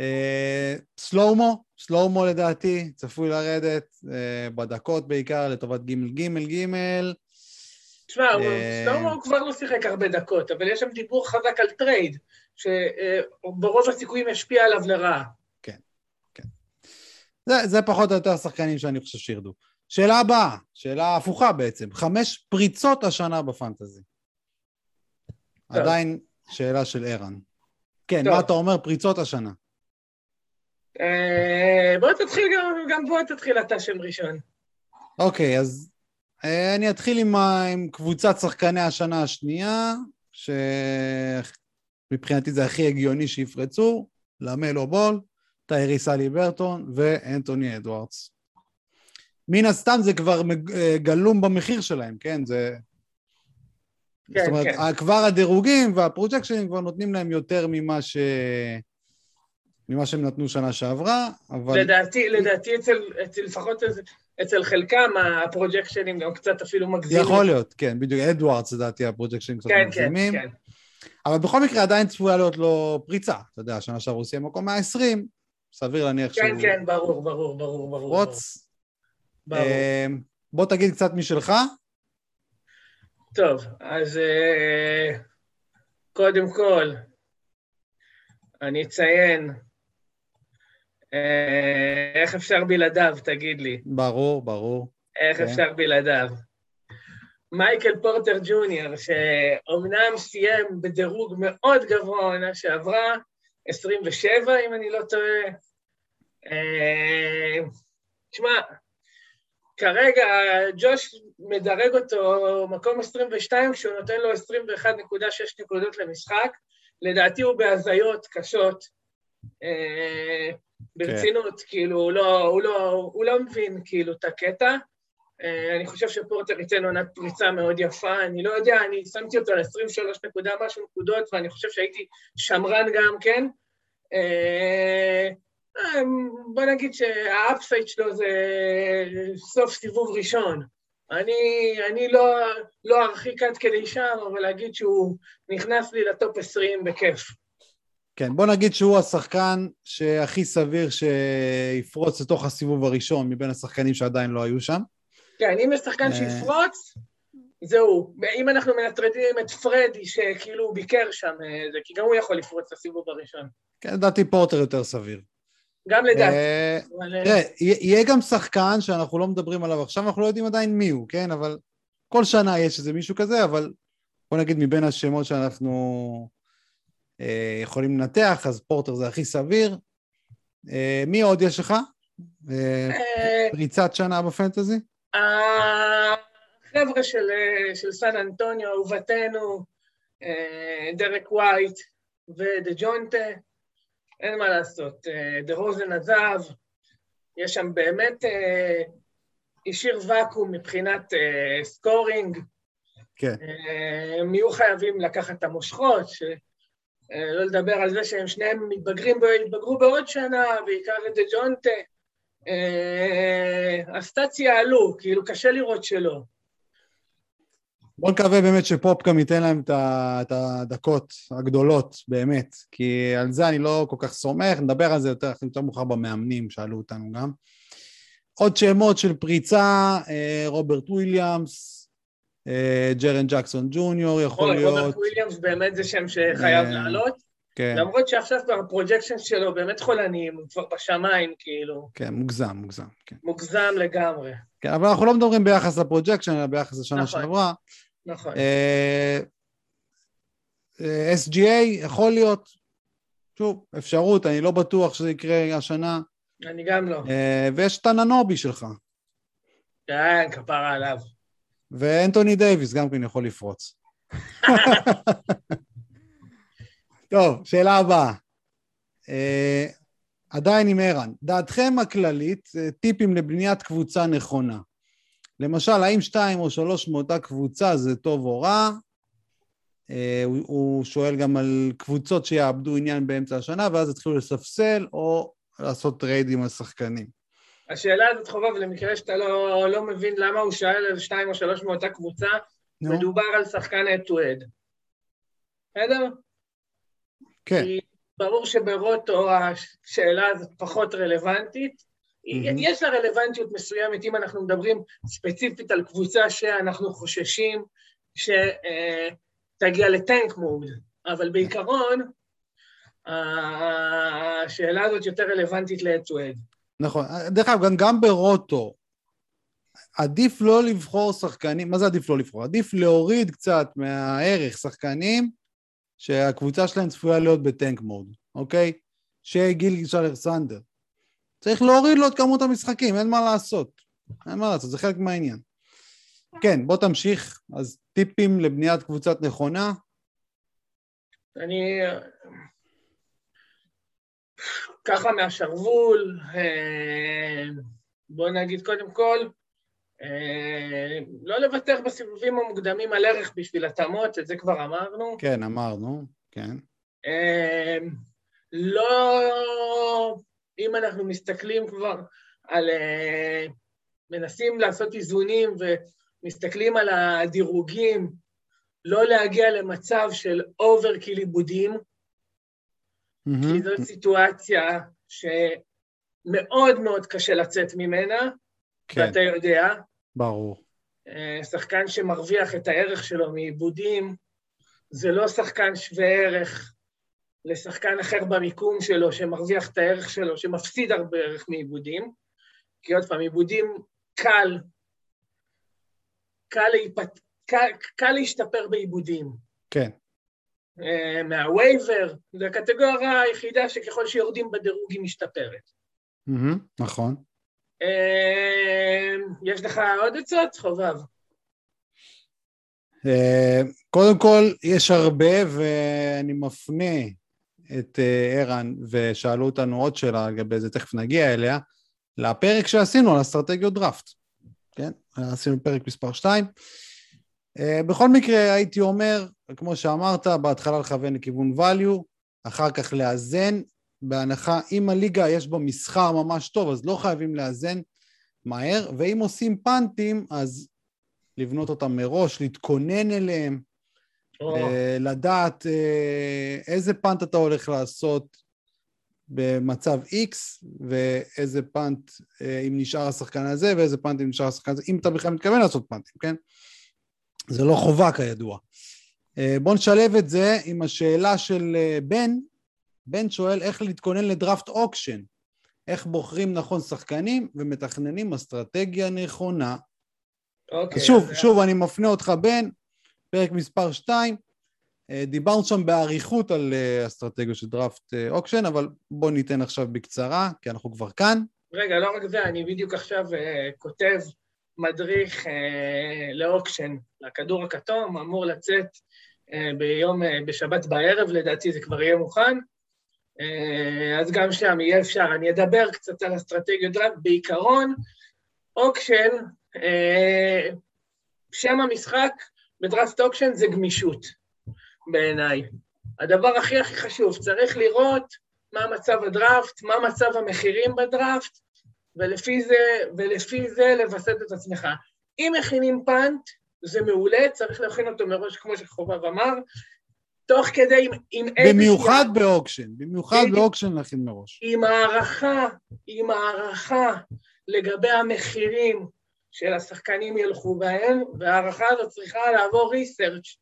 Uh, סלואומו, סלואומו לדעתי, צפוי לרדת, uh, בדקות בעיקר, לטובת JJJ. תשמע, אה, SloMo כבר לא שיחק הרבה דקות, אבל יש שם דיבור חזק על trade, שברוב הסיכויים ישפיע עליו לרעה. זה, זה פחות או יותר השחקנים שאני חושב שירדו. שאלה הבאה, שאלה הפוכה בעצם, חמש פריצות השנה ב fantasy. טוב. עדיין שאלה של ערן. כן, טוב. מה אתה אומר פריצות השנה? אה, בוא תתחיל גם, גם בוא תתחיל אתה שם ראשון. אוקיי, אז אה, אני אתחיל עם, עם קבוצת שחקני השנה השנייה, שמבחינתי זה הכי הגיוני שיפרצו, למלו בול, טיירי סלי ברטון ואנטוני אדוארדס. מן הסתם זה כבר אה, גלום במחיר שלהם, כן? זה... כן, זאת אומרת, כן. כבר הדירוגים והפרוג'קשנים כבר נותנים להם יותר ממה ש... ממה שהם נתנו שנה שעברה, אבל... לדעתי, לדעתי אצל, אצל לפחות אצל- אצל חלקם הפרוג'קשנים גם קצת אפילו מגזימים. יכול להיות, כן, בדיוק, אדוארדס לדעתי הפרוג'קשנים קצת כן, כן, מגזימים. כן. אבל בכל מקרה עדיין צפויה להיות לו פריצה, אתה יודע, שנה שעברה הוא סיים מקום 120, סביר להניח שהוא כן, כן, ברור, ברור, ברור, ברור. רוץ. ברור. אה, בוא תגיד קצת משלך. טוב, אז אה, קודם כל, אני אציין, אה, איך אפשר בלעדיו, תגיד לי, ברור, ברור. איך כן. אפשר בלעדיו? מייקל פורטר ג'וניור, שאומנם סיים בדירוג מאוד גבוה עונה שעברה, 27 אם אני לא טועה. אה, תשמע, כרגע ג'וש מדרג אותו מקום 22 כשהוא נותן לו 21.6 נקודות למשחק. לדעתי הוא בהזיות קשות. אה, ברצינות, כן. כאילו, הוא לא, הוא, לא, הוא לא מבין כאילו את הקטע. אה, אני חושב שפורטר ייתן עונת פריצה מאוד יפה, אני לא יודע, אני שמתי אותו על 23 נקודה משהו נקודות, ואני חושב שהייתי שמרן גם כן. אה, בוא נגיד שה upside שלו זה סוף סיבוב ראשון. אני, אני לא, לא ארחיק עד כדי שם, אבל להגיד שהוא נכנס לי לטופ 20 בכיף. כן, בוא נגיד שהוא השחקן שהכי סביר שיפרוץ לתוך הסיבוב הראשון מבין השחקנים שעדיין לא היו שם. כן, אם יש שחקן אה, שיפרוץ, זהו. אם אנחנו מנטרדים את פרדי, שכאילו הוא ביקר שם, אה, זה, כי גם הוא יכול לפרוץ לסיבוב הראשון. כן, לדעתי פורטר יותר סביר. גם לדעתי. אה, תראה, יהיה גם שחקן שאנחנו לא מדברים עליו עכשיו, אנחנו לא יודעים עדיין מי הוא, כן? אבל כל שנה יש איזה מישהו כזה, אבל בוא נגיד מבין השמות שאנחנו אה, יכולים לנתח, אז פורטר זה הכי סביר. אה, מי עוד יש לך? פריצת שנה בפנטזי? החבר'ה של, של סן אנטוניו, אהובתנו, דרק ווייט ודז'ונטה. אין מה לעשות. אה, דרוזן עזב, יש שם באמת, אה, השאיר ואקום מבחינת אה, scoring. כן. הם יהיו חייבים לקחת את המושכות, ש... לא לדבר על זה שהם שניהם מתבגרים, התבגרו בעוד שנה, בעיקר את דז'ונטה. ה stats יעלו, כאילו קשה לראות שלא. בוא נקווה באמת שפופ גם ייתן להם את הדקות הגדולות, באמת, כי על זה אני לא כל כך סומך, נדבר על זה יותר, יותר מאוחר במאמנים, שאלו אותנו גם. עוד שמות של פריצה, אה, רוברט וויליאמס, אה, ג'ארן ג'קסון ג'וניור, יכול להיות... רוברט וויליאמס באמת זה שם שחייב אה, לעלות. כן. למרות שעכשיו כבר ה projection שלו באמת חולניים, הוא כבר בשמיים, כאילו. כן, מוגזם, מוגזם. כן. מוגזם לגמרי. כן, אבל אנחנו לא מדברים ביחס ל projection, אלא ביחס לשנה נכון. שעברה. נכון. SGA יכול להיות, שוב, אפשרות, אני לא בטוח שזה יקרה השנה. אני גם לא. ויש את אנונובי שלך. כן, כפרה עליו. ואנטוני דייוויס גם כן יכול לפרוץ. טוב, שאלה הבאה. Uh, עדיין עם ערן, דעתכם הכללית, טיפים לבניית קבוצה נכונה. למשל, האם שתיים או שלוש מאותה קבוצה זה טוב או רע? אה, הוא, הוא שואל גם על קבוצות שיאבדו עניין באמצע השנה, ואז יתחילו לספסל או לעשות trade עם השחקנים. השאלה הזאת חובב, למקרה שאתה לא, לא מבין למה הוא שאל על שתיים או שלוש מאותה קבוצה, no. מדובר על שחקן אד טו אד. בסדר? כן. כי ברור שברוטו השאלה הזאת פחות רלוונטית. Mm-hmm. יש לה רלוונטיות מסוימת אם אנחנו מדברים ספציפית על קבוצה שאנחנו חוששים שתגיע לטנק מוד, אבל בעיקרון השאלה הזאת יותר רלוונטית ל-head to head. נכון. דרך אגב, גם, גם ברוטו, עדיף לא לבחור שחקנים, מה זה עדיף לא לבחור? עדיף להוריד קצת מהערך שחקנים שהקבוצה שלהם צפויה להיות בטנק מוד, אוקיי? שגיל אלכסנדר. צריך להוריד לו את כמות המשחקים, אין מה לעשות. אין מה לעשות, זה חלק מהעניין. כן, בוא תמשיך. אז טיפים לבניית קבוצת נכונה? אני... ככה מהשרוול, אה, בוא נגיד קודם כל, לא לוותר בסיבובים המוקדמים על ערך בשביל התאמות, את זה כבר אמרנו. כן, אמרנו, כן. אה, לא אם אנחנו מסתכלים כבר על... אה, מנסים לעשות איזונים ומסתכלים על הדירוגים, לא להגיע למצב של overkill איבודים, mm-hmm. כי זאת סיטואציה שמאוד מאוד קשה לצאת ממנה, כן. ואתה יודע. ברור. אה, שחקן שמרוויח את הערך שלו מעיבודים, זה לא שחקן שווה ערך לשחקן אחר במיקום שלו, שמרוויח את הערך שלו, שמפסיד הרבה ערך מעיבודים, כי עוד פעם, עיבודים קל, קל, להיפט... קל, קל להשתפר בעיבודים. כן. Uh, מהווייבר, זו הקטגוריה היחידה שככל שיורדים בדירוג היא משתפרת. Mm-hmm, נכון. אה, יש לך עוד עצות, חובב? אה, קודם כל, יש הרבה, ואני מפנה את אה, ערן, ושאלו אותנו עוד שאלה לגבי זה, תכף נגיע אליה, לפרק שעשינו על אסטרטגיות דראפט, כן? עשינו פרק מספר 2. בכל מקרה, הייתי אומר, כמו שאמרת, בהתחלה לכוון לכיוון value, אחר כך לאזן, בהנחה, אם הליגה יש בה מסחר ממש טוב, אז לא חייבים לאזן מהר, ואם עושים פאנטים, אז לבנות אותם מראש, להתכונן אליהם, oh. לדעת אה, איזה פאנט אתה הולך לעשות במצב X, ואיזה פאנט אה, אם נשאר השחקן הזה, ואיזה פאנט אם נשאר השחקן הזה, אם אתה בכלל מתכוון לעשות פאנטים, כן? זה לא חובה כידוע. בואו נשלב את זה עם השאלה של בן, בן שואל איך להתכונן לדראפט auction, איך בוחרים נכון שחקנים ומתכננים אסטרטגיה נכונה. אוקיי. שוב, אז... שוב, אני מפנה אותך בן, פרק מספר 2, אה, דיברנו שם באריכות על אה, אסטרטגיה של דראפט אה, auction, אבל בוא ניתן עכשיו בקצרה, כי אנחנו כבר כאן. רגע, לא רק זה, אני בדיוק עכשיו uh, כותב מדריך uh, ל auction, לכדור הכתום, אמור לצאת uh, ביום, uh, בשבת בערב, לדעתי זה כבר יהיה מוכן. אה, אז גם שם יהיה אפשר. אני אדבר קצת על אסטרטגיות דראפט. בעיקרון, auction, אה, שם המשחק בדראפט auction זה גמישות, בעיניי. הדבר הכי הכי חשוב, צריך לראות מה מצב הדראפט, מה מצב המחירים בדראפט, ולפי זה, ולפי זה לווסת את עצמך. אם מכינים punt, זה מעולה, צריך להכין אותו מראש, כמו שחובב אמר, תוך כדי עם איזה... במיוחד ב auction, במיוחד ב auction להכין מראש. עם הערכה, עם הערכה לגבי המחירים של השחקנים ילכו בהם, וההערכה הזאת צריכה לעבור research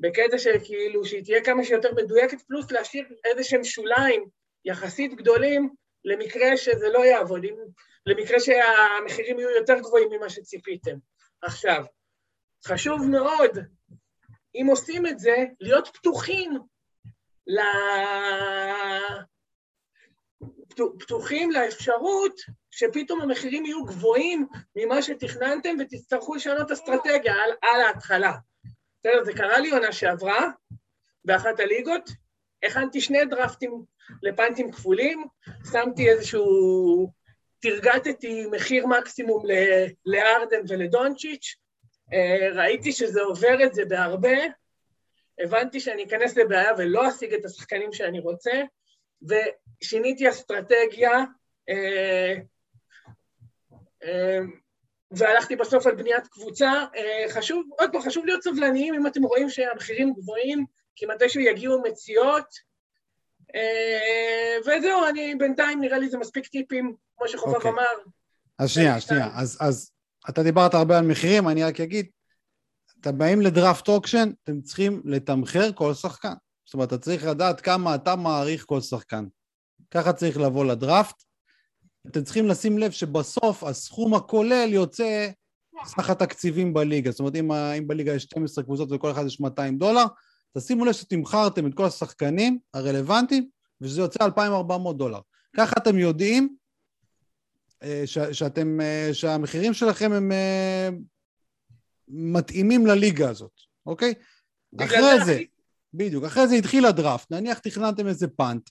בקטע של כאילו שהיא תהיה כמה שיותר מדויקת, פלוס להשאיר איזה שהם שוליים יחסית גדולים למקרה שזה לא יעבוד, למקרה שהמחירים יהיו יותר גבוהים ממה שציפיתם. עכשיו, חשוב מאוד אם עושים את זה, להיות פתוחים ל... פתוחים לאפשרות שפתאום המחירים יהיו גבוהים ממה שתכננתם ותצטרכו לשנות אסטרטגיה על, על ההתחלה. בסדר, זה קרה לי עונה שעברה באחת הליגות, הכנתי שני דרפטים לפנטים כפולים, שמתי איזשהו... תרגטתי מחיר מקסימום לארדן ולדונצ'יץ', ראיתי שזה עובר את זה בהרבה, הבנתי שאני אכנס לבעיה ולא אשיג את השחקנים שאני רוצה, ושיניתי אסטרטגיה, אה, אה, והלכתי בסוף על בניית קבוצה. חשוב, עוד פעם, חשוב להיות סבלניים אם אתם רואים שהמחירים גבוהים, כי מתישהו יגיעו מציאות. וזהו, אני בינתיים, נראה לי זה מספיק טיפים, כמו שחובב okay. אוקיי. אמר. אז שנייה, שנייה, אז, אז אתה דיברת הרבה על מחירים, אני רק אגיד, אתם באים לדראפט אוקשן, אתם צריכים לתמחר כל שחקן. זאת אומרת, אתה צריך לדעת כמה אתה מעריך כל שחקן. ככה צריך לבוא לדראפט. אתם צריכים לשים לב שבסוף הסכום הכולל יוצא סך התקציבים בליגה. זאת אומרת, אם, אם בליגה יש 12 קבוצות וכל אחד יש 200 דולר, תשימו לב שתמכרתם את כל השחקנים הרלוונטיים, ושזה יוצא 2,400 דולר. ככה אתם יודעים ש, שאתם, אה, שהמחירים שלכם הם אה, מתאימים לליגה הזאת, אוקיי? אחרי זה, בדיוק, אחרי זה התחיל הדראפט, נניח תכננתם איזה פאנט,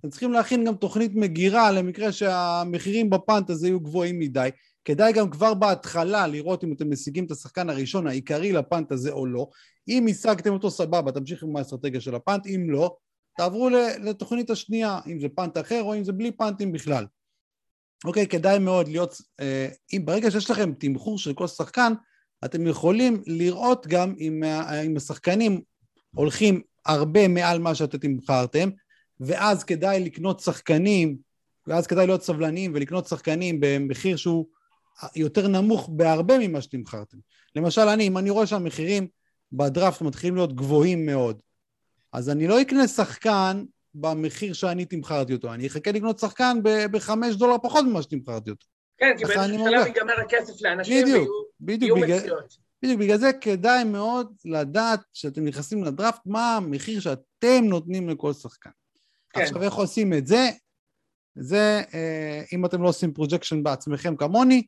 אתם צריכים להכין גם תוכנית מגירה למקרה שהמחירים בפאנט הזה יהיו גבוהים מדי. כדאי גם כבר בהתחלה לראות אם אתם משיגים את השחקן הראשון העיקרי לפאנט הזה או לא. אם השגתם אותו סבבה, תמשיכו עם האסטרטגיה של הפאנט, אם לא, תעברו לתוכנית השנייה, אם זה פאנט אחר או אם זה בלי פאנטים בכלל. אוקיי, כדאי מאוד להיות, אה, אם ברגע שיש לכם תמחור של כל שחקן, אתם יכולים לראות גם אם, אם השחקנים הולכים הרבה מעל מה שאתם תמכרתם, ואז כדאי לקנות שחקנים, ואז כדאי להיות סבלניים ולקנות שחקנים במחיר שהוא יותר נמוך בהרבה ממה שתמכרתם. למשל, אני, אם אני רואה שהמחירים בדראפט מתחילים להיות גבוהים מאוד, אז אני לא אקנה שחקן במחיר שאני תמכרתי אותו. אני אחכה לקנות שחקן בחמש דולר פחות ממה שתמכרתי אותו. כן, כי באיזשהו שלב ייגמר הכסף לאנשים בדיוק, ויהיו מציאות. בדיוק, בגלל זה כדאי מאוד לדעת כשאתם נכנסים לדראפט, מה המחיר שאתם נותנים לכל שחקן. כן. עכשיו, איך עושים את זה? זה, אה, אם אתם לא עושים projection בעצמכם כמוני,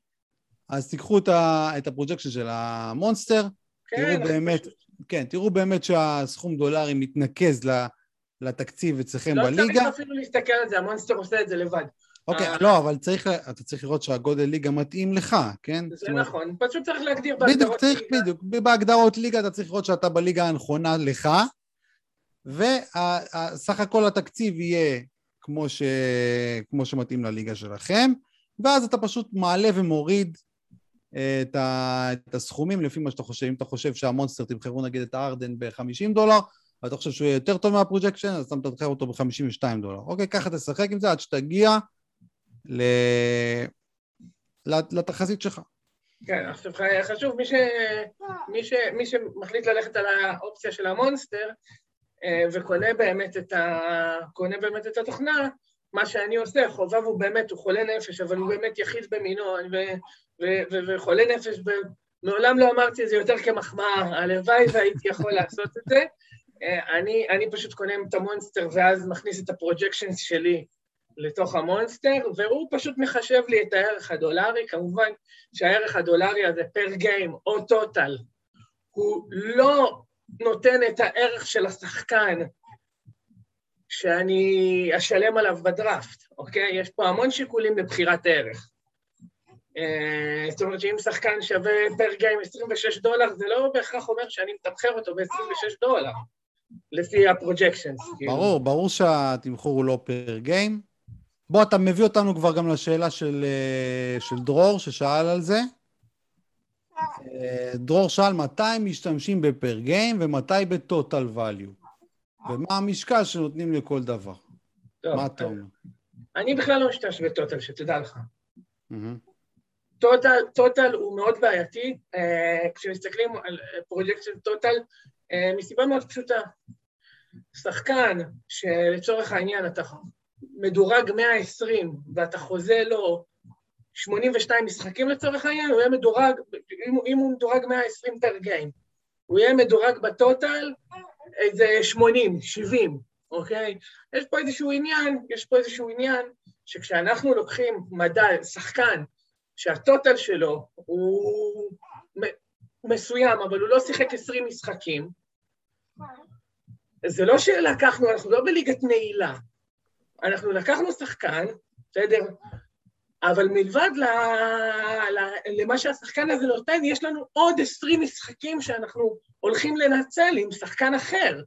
אז תיקחו את ה projection של המונסטר, כן, תראו באמת, פשוט... כן, תראו באמת שהסכום דולרי מתנקז לתקציב אצלכם בליגה. לא צריך אפילו להסתכל על זה, המונסטר עושה את זה לבד. אוקיי, uh, לא, אבל צריך, אתה צריך לראות שהגודל ליגה מתאים לך, כן? זה אומרת, נכון, פשוט צריך להגדיר בהגדרות בדיוק, צריך, ליגה. בדיוק, בהגדרות ליגה אתה צריך לראות שאתה בליגה הנכונה לך, וסך הכל התקציב יהיה כמו, ש... כמו שמתאים לליגה שלכם, ואז אתה פשוט מעלה ומוריד את, ה... את הסכומים לפי מה שאתה חושב. אם אתה חושב שהמונסטר תמכרו נגיד את הארדן ב-50 דולר, ואתה חושב שהוא יהיה יותר טוב מה projection, אז אתה מתמחר אותו ב-52 דולר. אוקיי, ככה תשחק עם זה עד שתגיע ל... לתחזית שלך. כן, עכשיו חשוב, מי, ש... מי, ש... מי שמחליט ללכת על האופציה של המונסטר אה, וקונה באמת את, ה... באמת את התוכנה, מה שאני עושה, חובב הוא באמת, הוא חולה נפש, אבל הוא באמת יחיד במינו, ו... ו... ו... וחולה נפש, ב... מעולם לא אמרתי את זה יותר כמחמאה, הלוואי והייתי יכול לעשות את זה. אה, אני, אני פשוט קונה את המונסטר ואז מכניס את הפרוג'קשנס שלי לתוך המונסטר, והוא פשוט מחשב לי את הערך הדולרי, כמובן שהערך הדולרי הזה per game או total, הוא לא נותן את הערך של השחקן שאני אשלם עליו בדראפט, אוקיי? יש פה המון שיקולים לבחירת ערך. Uh, זאת אומרת שאם שחקן שווה per game 26 דולר, זה לא בהכרח אומר שאני מתמחר אותו ב-26 דולר, לפי ה projections. כאילו. ברור, ברור שהתמחור הוא לא per game. בוא, אתה מביא אותנו כבר גם לשאלה של, אה, של דרור, ששאל על זה. אה, דרור שאל מתי משתמשים בפר גיים ומתי בטוטל value, ומה המשקל שנותנים לכל דבר. טוב, מה אתה אומר? אני בכלל לא משתמש בטוטל, שתדע לך. טוטל, טוטל הוא מאוד בעייתי, אה, כשמסתכלים על פרויקט של טוטל, מסיבה מאוד פשוטה. שחקן שלצורך העניין אתה מדורג 120 ואתה חוזה לו 82 משחקים לצורך העניין, הוא יהיה מדורג, אם, אם הוא מדורג 120 פר גיים, הוא יהיה מדורג בטוטל איזה 80, 70, אוקיי? יש פה איזשהו עניין, יש פה איזשהו עניין שכשאנחנו לוקחים מדע, שחקן, שהטוטל שלו הוא מסוים, אבל הוא לא שיחק 20 משחקים, זה לא שלקחנו, אנחנו לא בליגת נעילה, אנחנו לקחנו שחקן, בסדר? אבל מלבד ל... ל... למה שהשחקן הזה נותן, יש לנו עוד עשרים משחקים שאנחנו הולכים לנצל עם שחקן אחר.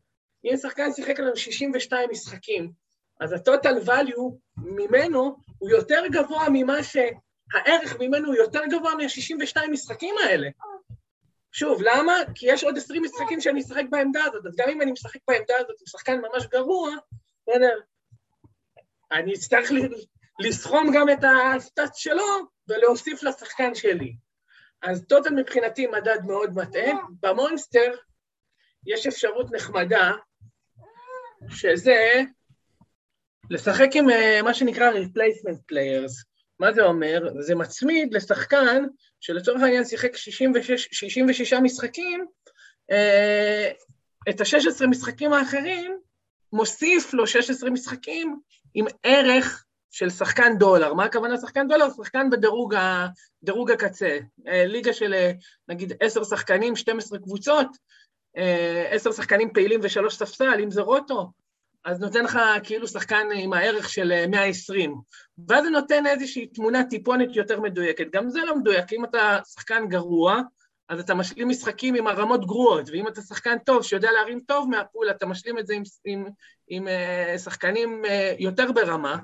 אם שחקן שיחק לנו 62 משחקים, אז ה-total value ממנו הוא יותר גבוה ממה ש... הערך ממנו הוא יותר גבוה מה-62 משחקים האלה. שוב, למה? כי יש עוד 20 משחקים שאני אשחק בעמדה הזאת, אז גם אם אני משחק בעמדה הזאת עם שחקן ממש גרוע, בסדר, אני אצטרך לסכום גם את הסטאצ שלו ולהוסיף לשחקן שלי. אז טוטל מבחינתי מדד מאוד מטעה. במונסטר יש אפשרות נחמדה, שזה לשחק עם אה, מה שנקרא replacement players. מה זה אומר? זה מצמיד לשחקן שלצורך העניין שיחק 66, 66 משחקים, אה, את ה-16 משחקים האחרים, מוסיף לו 16 משחקים עם ערך של שחקן דולר. מה הכוונה שחקן דולר? שחקן בדירוג ה, הקצה. אה, ליגה של אה, נגיד עשר שחקנים, 12 קבוצות, אה, עשר שחקנים פעילים ושלוש ספסל, אם זה רוטו, אז נותן לך כאילו שחקן עם הערך של 120. ואז זה נותן איזושהי תמונה טיפונת יותר מדויקת. גם זה לא מדויק, אם אתה שחקן גרוע, אז אתה משלים משחקים עם הרמות גרועות, ואם אתה שחקן טוב שיודע להרים טוב מהפול, אתה משלים את זה עם, עם, עם uh, שחקנים יותר ברמה,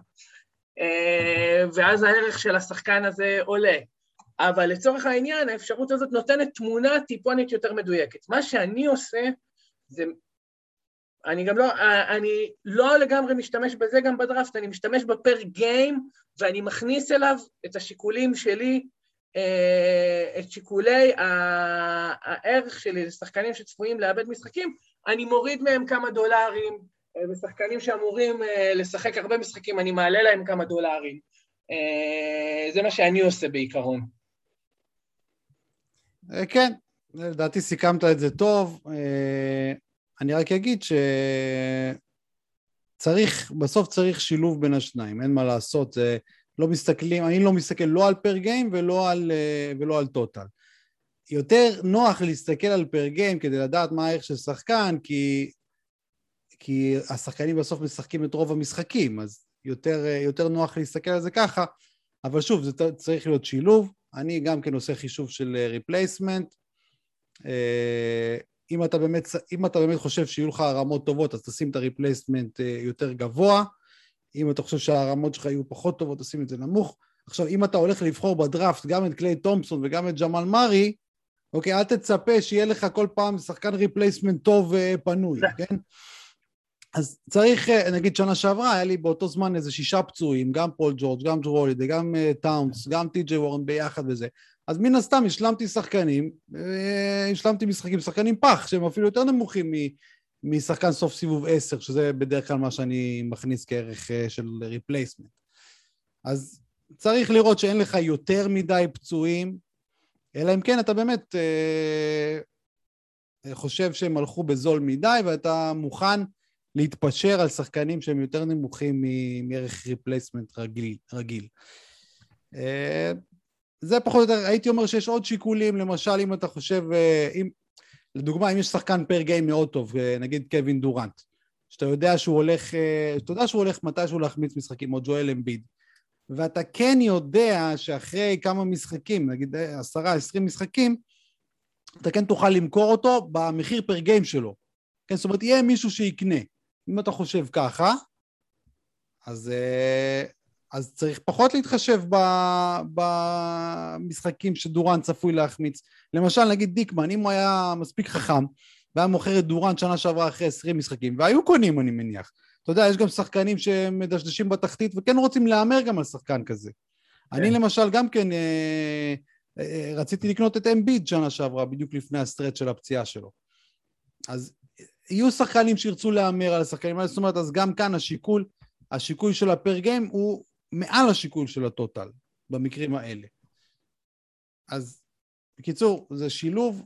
ואז הערך של השחקן הזה עולה. אבל לצורך העניין, האפשרות הזאת נותנת תמונה טיפונית יותר מדויקת. מה שאני עושה, זה... אני גם לא, אני לא לגמרי משתמש בזה גם בדראפט, אני משתמש בפר גיים, ואני מכניס אליו את השיקולים שלי אה, את שיקולי הערך שלי לשחקנים שצפויים לאבד משחקים, אני מוריד מהם כמה דולרים, אה, ושחקנים שאמורים אה, לשחק הרבה משחקים, אני מעלה להם כמה דולרים. זה מה שאני עושה בעיקרון. כן, לדעתי סיכמת את זה טוב. אני רק אגיד שצריך צריך, בסוף צריך שילוב בין השניים, אין מה לעשות, זה לא מסתכלים, אני לא מסתכל לא על פר גיים ולא על, אה, ולא על טוטל. יותר נוח להסתכל על פר גיים כדי לדעת מה הערך של שחקן, כי, כי השחקנים בסוף משחקים את רוב המשחקים, אז יותר, אה, יותר נוח להסתכל על זה ככה, אבל שוב, זה צריך להיות שילוב. אני גם כן עושה חישוב של replacement. אה, אם אתה באמת, אם אתה באמת חושב שיהיו לך רמות טובות, אז תשים את ה replacement יותר גבוה. אם אתה חושב שהרמות שלך יהיו פחות טובות, תשים את זה נמוך. עכשיו, אם אתה הולך לבחור בדראפט גם את קליי תומפסון וגם את ג'מאל מארי, אוקיי, אל תצפה שיהיה לך כל פעם שחקן replacement טוב ופנוי, כן? אז צריך, אה, נגיד שנה שעברה, היה לי באותו זמן איזה שישה פצועים, גם פול ג'ורג', גם ג'רו הולידיי, גם טאונס, גם טי.ג'יי וורן ביחד וזה. אז מן הסתם השלמתי שחקנים, uh, השלמתי משחקים, שחקנים פח, שהם אפילו יותר נמוכים משחקן סוף סיבוב 10, שזה בדרך כלל מה שאני מכניס כערך uh, של replacement. אז צריך לראות שאין לך יותר מדי פצועים, אלא אם כן אתה באמת uh, חושב שהם הלכו בזול מדי ואתה מוכן להתפשר על שחקנים שהם יותר נמוכים מערך replacement רגיל. רגיל. אה, זה פחות או יותר, הייתי אומר שיש עוד שיקולים, למשל אם אתה חושב, אה, אם, לדוגמה, אם יש שחקן per game מאוד טוב, אה, נגיד קווין דורנט, שאתה יודע שהוא הולך, שאתה יודע שהוא הולך מתישהו להחמיץ משחקים, או ג'ואל אמביד, ואתה כן יודע שאחרי כמה משחקים, נגיד עשרה, עשרים משחקים, אתה כן תוכל למכור אותו במחיר per game שלו. כן, זאת אומרת, יהיה מישהו שיקנה. אם אתה חושב ככה, אז, אה, אז צריך פחות להתחשב במשחקים שדורן צפוי להחמיץ. למשל, נגיד דיקמן, אם הוא היה מספיק חכם, והיה מוכר את דורן שנה שעברה אחרי 20 משחקים, והיו קונים, אני מניח. אתה יודע, יש גם שחקנים שמדשדשים בתחתית וכן רוצים להמר גם על שחקן כזה. כן. אני למשל גם כן אה, אה, רציתי לקנות את אמביד שנה שעברה, בדיוק לפני הסטרט של הפציעה שלו. אז יהיו שחקנים שירצו להמר על השחקנים האלה, זאת אומרת, אז גם כאן השיקול, השיקול של הפר גיים הוא מעל השיקול של הטוטל, במקרים האלה. אז בקיצור, זה שילוב,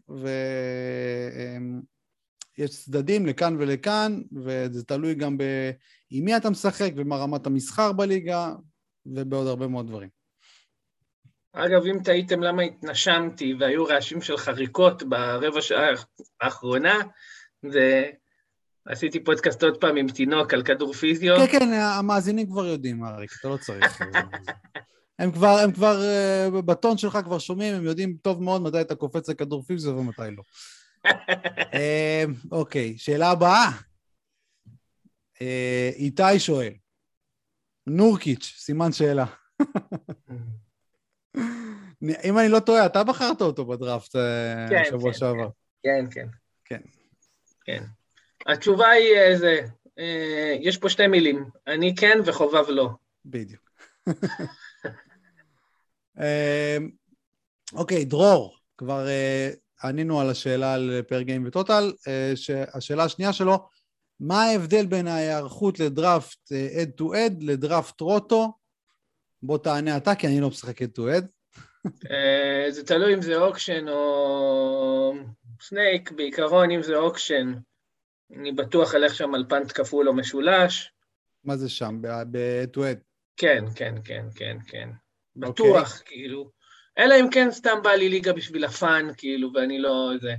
ויש צדדים לכאן ולכאן, וזה תלוי גם ב... עם מי אתה משחק, ומה רמת המסחר בליגה, ובעוד הרבה מאוד דברים. אגב, אם תהיתם למה התנשמתי והיו רעשים של חריקות ברבע שעה האחרונה, ועשיתי פודקאסט עוד פעם עם תינוק על כדור פיזיו. כן, כן, המאזינים כבר יודעים, אריק, אתה לא צריך. הם כבר, הם כבר, אה, בטון שלך כבר שומעים, הם יודעים טוב מאוד מתי אתה קופץ לכדור פיזיו ומתי לא. אה, אוקיי, שאלה הבאה. אה, איתי שואל, נורקיץ', סימן שאלה. אם אני לא טועה, אתה בחרת אותו בדראפט כן, שבוע כן, שעבר. כן, כן. כן. כן. התשובה היא איזה, אה, אה, יש פה שתי מילים, אני כן וחובב לא. בדיוק. אה, אוקיי, דרור, כבר ענינו על השאלה על פר גיים וטוטל. השאלה השנייה שלו, מה ההבדל בין ההיערכות לדראפט אד טו אד לדראפט רוטו? בוא תענה אתה, כי אני לא משחק אד טו אד. זה תלוי אם זה auction או snake, בעיקרון אם זה auction, אני בטוח אלך שם על punt כפול או משולש. מה זה שם? ב two-האט? כן, כן, כן, כן, כן. בטוח, okay. כאילו. אלא אם כן סתם בא לי ליגה בשביל ה fun, כאילו, ואני לא... זה...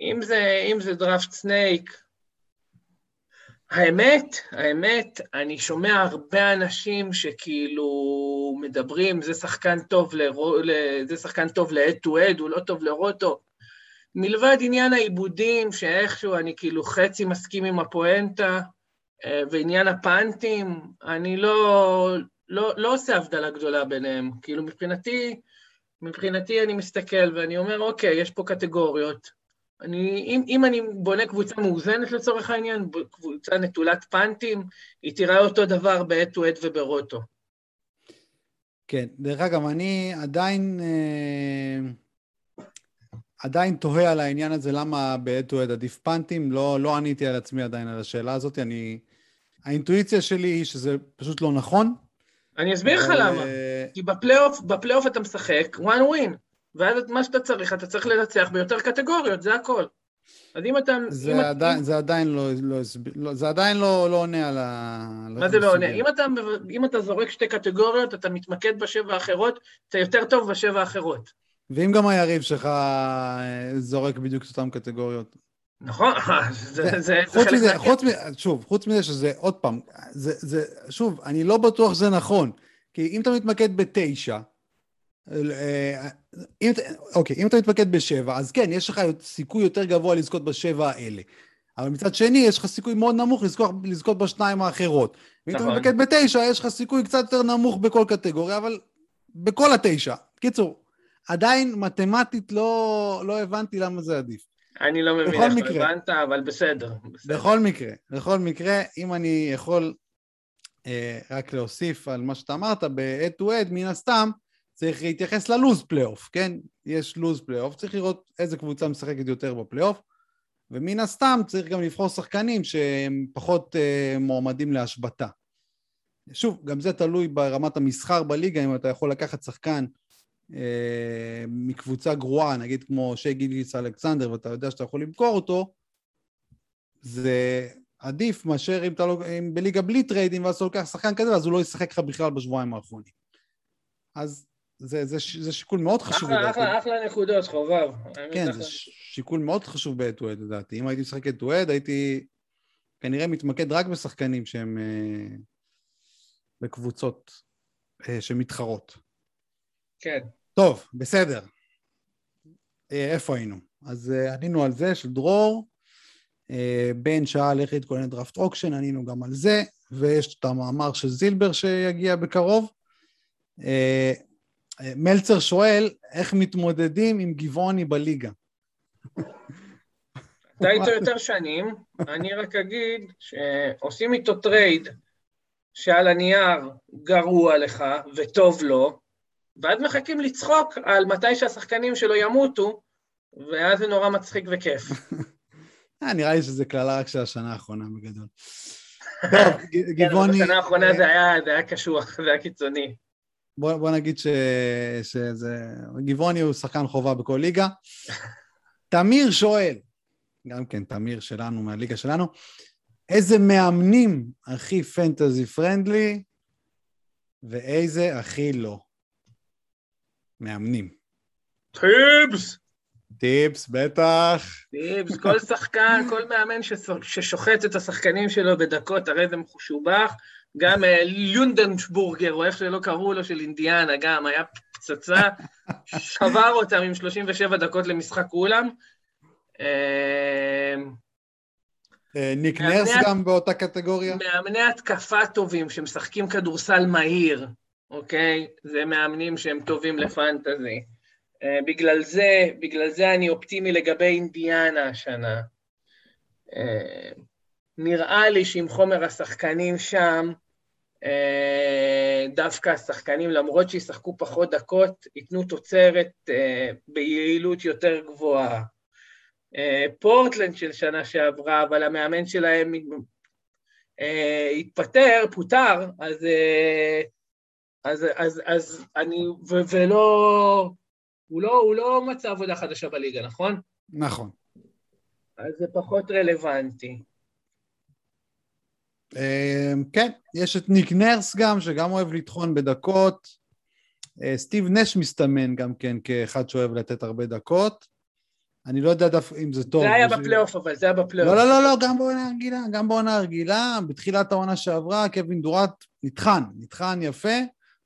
אם זה, אם זה דראפט snake, האמת, האמת, אני שומע הרבה אנשים שכאילו מדברים, זה שחקן טוב, לרו, זה שחקן טוב ל-head to head, הוא לא טוב לרוטו. מלבד עניין העיבודים, שאיכשהו אני כאילו חצי מסכים עם הפואנטה, אה, ועניין הפאנטים, אני לא, לא, לא עושה הבדלה גדולה ביניהם. כאילו מבחינתי, מבחינתי אני מסתכל ואני אומר, אוקיי, יש פה קטגוריות. אני, אם, אם אני בונה קבוצה מאוזנת לצורך העניין, קבוצה נטולת פאנטים, היא תראה אותו דבר בעת טו עת וברוטו. כן, דרך אגב, אני עדיין... אה... עדיין תוהה על העניין הזה, למה בעת to עדיף פאנטים. לא, לא עניתי על עצמי עדיין על השאלה הזאת. אני... האינטואיציה שלי היא שזה פשוט לא נכון. אני אסביר לך למה. כי בפלייאוף, בפלייאוף אתה משחק one win, ואז מה שאתה צריך, אתה צריך לנצח ביותר קטגוריות, זה הכל. אז אם אתה... אם זה אתה- עדיין- זה עדיין לא, לא, לא, זה עדיין לא, לא עונה על ה... מה זה לא עונה? אם אתה, אם אתה זורק שתי קטגוריות, אתה מתמקד בשבע האחרות, אתה יותר טוב בשבע האחרות. ואם גם היריב שלך אה, זורק בדיוק את אותן קטגוריות. נכון? זה, זה, זה חוץ חלק מזה, מהקטע. חוץ מזה, שוב, חוץ מזה שזה, עוד פעם, זה, זה, שוב, אני לא בטוח שזה נכון, כי אם אתה מתמקד בתשע, אה, אם, אתה- אוקיי, אם אתה מתמקד בשבע, אז כן, יש לך סיכוי יותר גבוה לזכות בשבע האלה. אבל מצד שני, יש לך סיכוי מאוד נמוך לזכות, לזכות בשניים האחרות. ואם אתה נכון. מתמקד בתשע, יש לך סיכוי קצת יותר נמוך בכל קטגוריה, אבל בכל התשע. קיצור, עדיין מתמטית לא, לא הבנתי למה זה עדיף. אני לא מבין איך לא מקרה. הבנת, אבל בסדר. בסדר. בכל מקרה, בכל מקרה, אם אני יכול אה, רק להוסיף על מה שאתה אמרת, ב-head to head, מן הסתם, צריך להתייחס ללוז פלייאוף, כן? יש לוז פלייאוף, צריך לראות איזה קבוצה משחקת יותר בפלייאוף, ומן הסתם צריך גם לבחור שחקנים שהם פחות אה, מועמדים להשבתה. שוב, גם זה תלוי ברמת המסחר בליגה, אם אתה יכול לקחת שחקן אה, מקבוצה גרועה, נגיד כמו שי גיליס אלכסנדר, ואתה יודע שאתה יכול למכור אותו, זה עדיף מאשר אם אתה לא, אם בליגה בלי trade־ים ואז אתה לוקח שחקן כזה, אז הוא לא ישחק לך בכלל בשבועיים האחרונים. אז זה, זה, ש- זה שיקול מאוד חשוב אחלה, לדעתי. אחלה, אחלה נקודות, חובב. כן. זה ש- שיקול מאוד חשוב ב-head-to-head לדעתי. אם הייתי משחק head-to-head, הייתי כנראה מתמקד רק בשחקנים שהם אה, בקבוצות אה, שמתחרות. כן. טוב, בסדר. אה, איפה היינו? אז אה, ענינו על זה של דרור. אה, בן שאל איך להתכונן ל draft auction, ענינו גם על זה, ויש את המאמר של זילבר שיגיע בקרוב. מלצר שואל איך מתמודדים עם גבעוני בליגה. אתה איתו יותר שנים, אני רק אגיד שעושים איתו trade שעל הנייר גרוע לך וטוב לו, ואז מחכים לצחוק על מתי שהשחקנים שלו ימותו, ואז זה נורא מצחיק וכיף. אה, נראה לי שזה קללה רק של השנה האחרונה בגדול. כן, גבעוני... בשנה האחרונה זה היה, קשוח, זה היה קיצוני. בוא, נגיד ש, שזה... גבעוני הוא שחקן חובה בכל ליגה. תמיר שואל, גם כן, תמיר שלנו, מהליגה שלנו, איזה מאמנים הכי פנטזי פרנדלי ואיזה הכי לא? מאמנים. טיפס! טיפס, בטח. טיפס, כל שחקן, כל מאמן שש- ששוחט את השחקנים שלו בדקות, הרי זה משובח. גם אה, לונדנבורגר, או איך שלא קראו לו, של אינדיאנה, גם היה פצצה, שבר אותם עם 37 דקות למשחק כולם. אה, אה, ניק נרס גם באותה קטגוריה? מאמני התקפה טובים שמשחקים כדורסל מהיר, אוקיי? זה מאמנים שהם טובים לפנטזי. אה, בגלל זה, בגלל זה אני אופטימי לגבי אינדיאנה השנה. אה, נראה לי שעם חומר השחקנים שם, אה, דווקא השחקנים, למרות שישחקו פחות דקות, ייתנו תוצרת ביעילות יותר גבוהה. פורטלנד של שנה שעברה, אבל המאמן שלהם התפטר, פוטר, אז, אז, אז, אז אני, ו, ולא, הוא לא, הוא לא מצא עבודה חדשה בליגה, נכון? נכון. אז זה פחות רלוונטי. אה, כן, יש את ניק נרס גם, שגם אוהב לטחון בדקות. אה, סטיב נש מסתמן גם כן כאחד שאוהב לתת הרבה דקות. אני לא יודע דווקא אם זה טוב. זה היה בפלייאוף, אבל זה היה בפלייאוף. לא, לא, לא, לא, גם בעונה הרגילה, גם בעונה הרגילה, בתחילת העונה שעברה, קווין דורנט נטחן, נטחן יפה,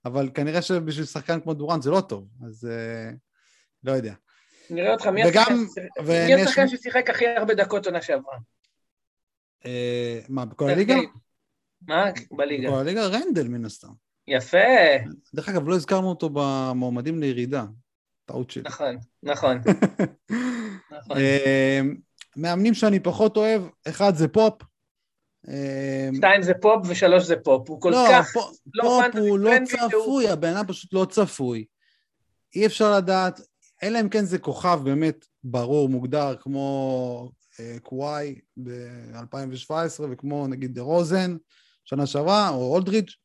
אבל כנראה שבשביל שחקן כמו דורנט זה לא טוב, אז אה, לא יודע. נראה אותך, מי וגם- השחקן ונש- ששיחק הכי הרבה דקות עונה שעברה? אה, מה, בכל הליגה? מה? בליגה. בכל הליגה רנדל מן הסתם. יפה, דרך אגב, לא הזכרנו אותו במועמדים לירידה, טעות שלי. נכון, נכון, נכון. אה, מאמנים שאני פחות אוהב, אחד זה פופ. אה, שתיים זה פופ ושלוש זה פופ. הוא כל לא, כך פופ, לא פופ הוא לא צפוי, הבן אדם פשוט לא צפוי. אי אפשר לדעת, אלא אם כן זה כוכב באמת ברור, מוגדר, כמו אה, קוואי ב-2017, וכמו נגיד דה רוזן, שנה שעברה, או אולדריץ'.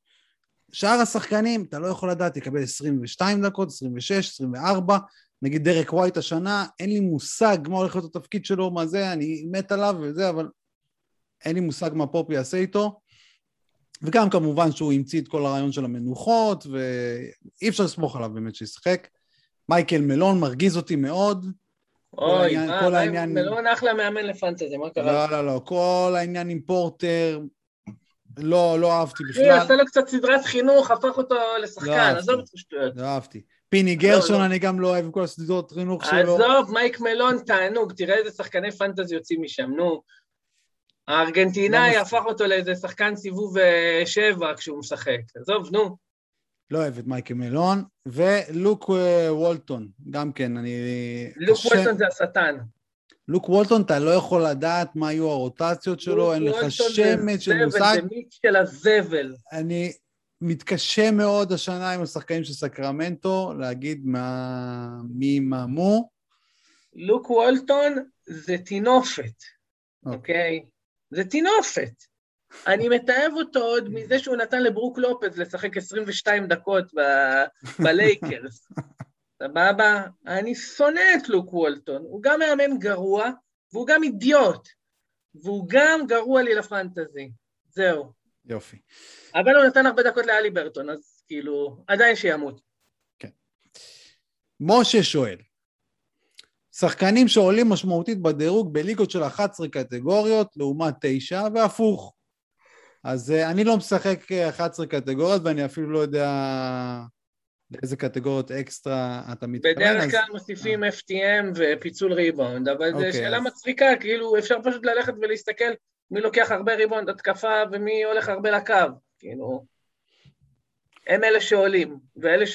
שאר השחקנים, אתה לא יכול לדעת, יקבל 22 דקות, 26, 24, נגיד דרק ווייט השנה, אין לי מושג מה הולך להיות התפקיד שלו, מה זה, אני מת עליו וזה, אבל אין לי מושג מה פופ יעשה איתו. וגם כמובן שהוא המציא את כל הרעיון של המנוחות, ואי אפשר לסמוך עליו באמת שישחק. מייקל מלון מרגיז אותי מאוד. אוי, מה, מה, העניין... מלון אחלה מאמן ל fantasy, מה קרה? לא, לא, לא, כל העניין עם פורטר, לא, לא אהבתי בכלל. עשה לו קצת סדרת חינוך, הפך אותו לשחקן, לא עזוב את השטויות. לא אהבתי. פיני גרשון, לא, לא. אני גם לא אוהב כל הסדרות חינוך שלו. עזוב, מייק מלון, תענוג, תראה איזה שחקני פנטזי יוצאים משם, נו. הארגנטינאי הפך אותו לאיזה שחקן סיבוב אה, שבע כשהוא משחק. עזוב, נו. לא אוהב את מייקל מלון, ולוק אה, וולטון, גם כן, אני... לוק קשה... וולטון זה השטן. לוק וולטון, אתה לא יכול לדעת מה יהיו הרוטציות שלו, אין לך שמץ של מושג. זה מיץ של הזבל. אני מתקשה מאוד השנה עם השחקנים של סקרמנטו, להגיד מה... מי מה מו. לוק וולטון זה טינופת, אוקיי? Okay. Okay? זה טינופת. אני מתעב אותו עוד מזה שהוא נתן לברוק לופז לשחק 22 דקות בלייקרס. סבבה? אני שונא את לוק וולטון. הוא גם מאמן גרוע, והוא גם אידיוט. והוא גם גרוע לי לפנטזי. זהו. יופי. אבל הוא נתן הרבה דקות לאלי ברטון, אז כאילו, עדיין שימות. כן. משה שואל, שחקנים שעולים משמעותית בדירוג בליגות של 11 קטגוריות לעומת 9 והפוך. אז uh, אני לא משחק 11 קטגוריות ואני אפילו לא יודע לאיזה קטגוריות אקסטרה אתה מתכוון. בדרך כלל אז... מוסיפים uh. FTM ופיצול ריבאונד, אבל okay, זו אוקיי, שאלה אז... מצחיקה, כאילו אפשר פשוט ללכת ולהסתכל מי לוקח הרבה ריבאונד התקפה ומי הולך הרבה לקו, כאילו... הם אלה שעולים, ואלה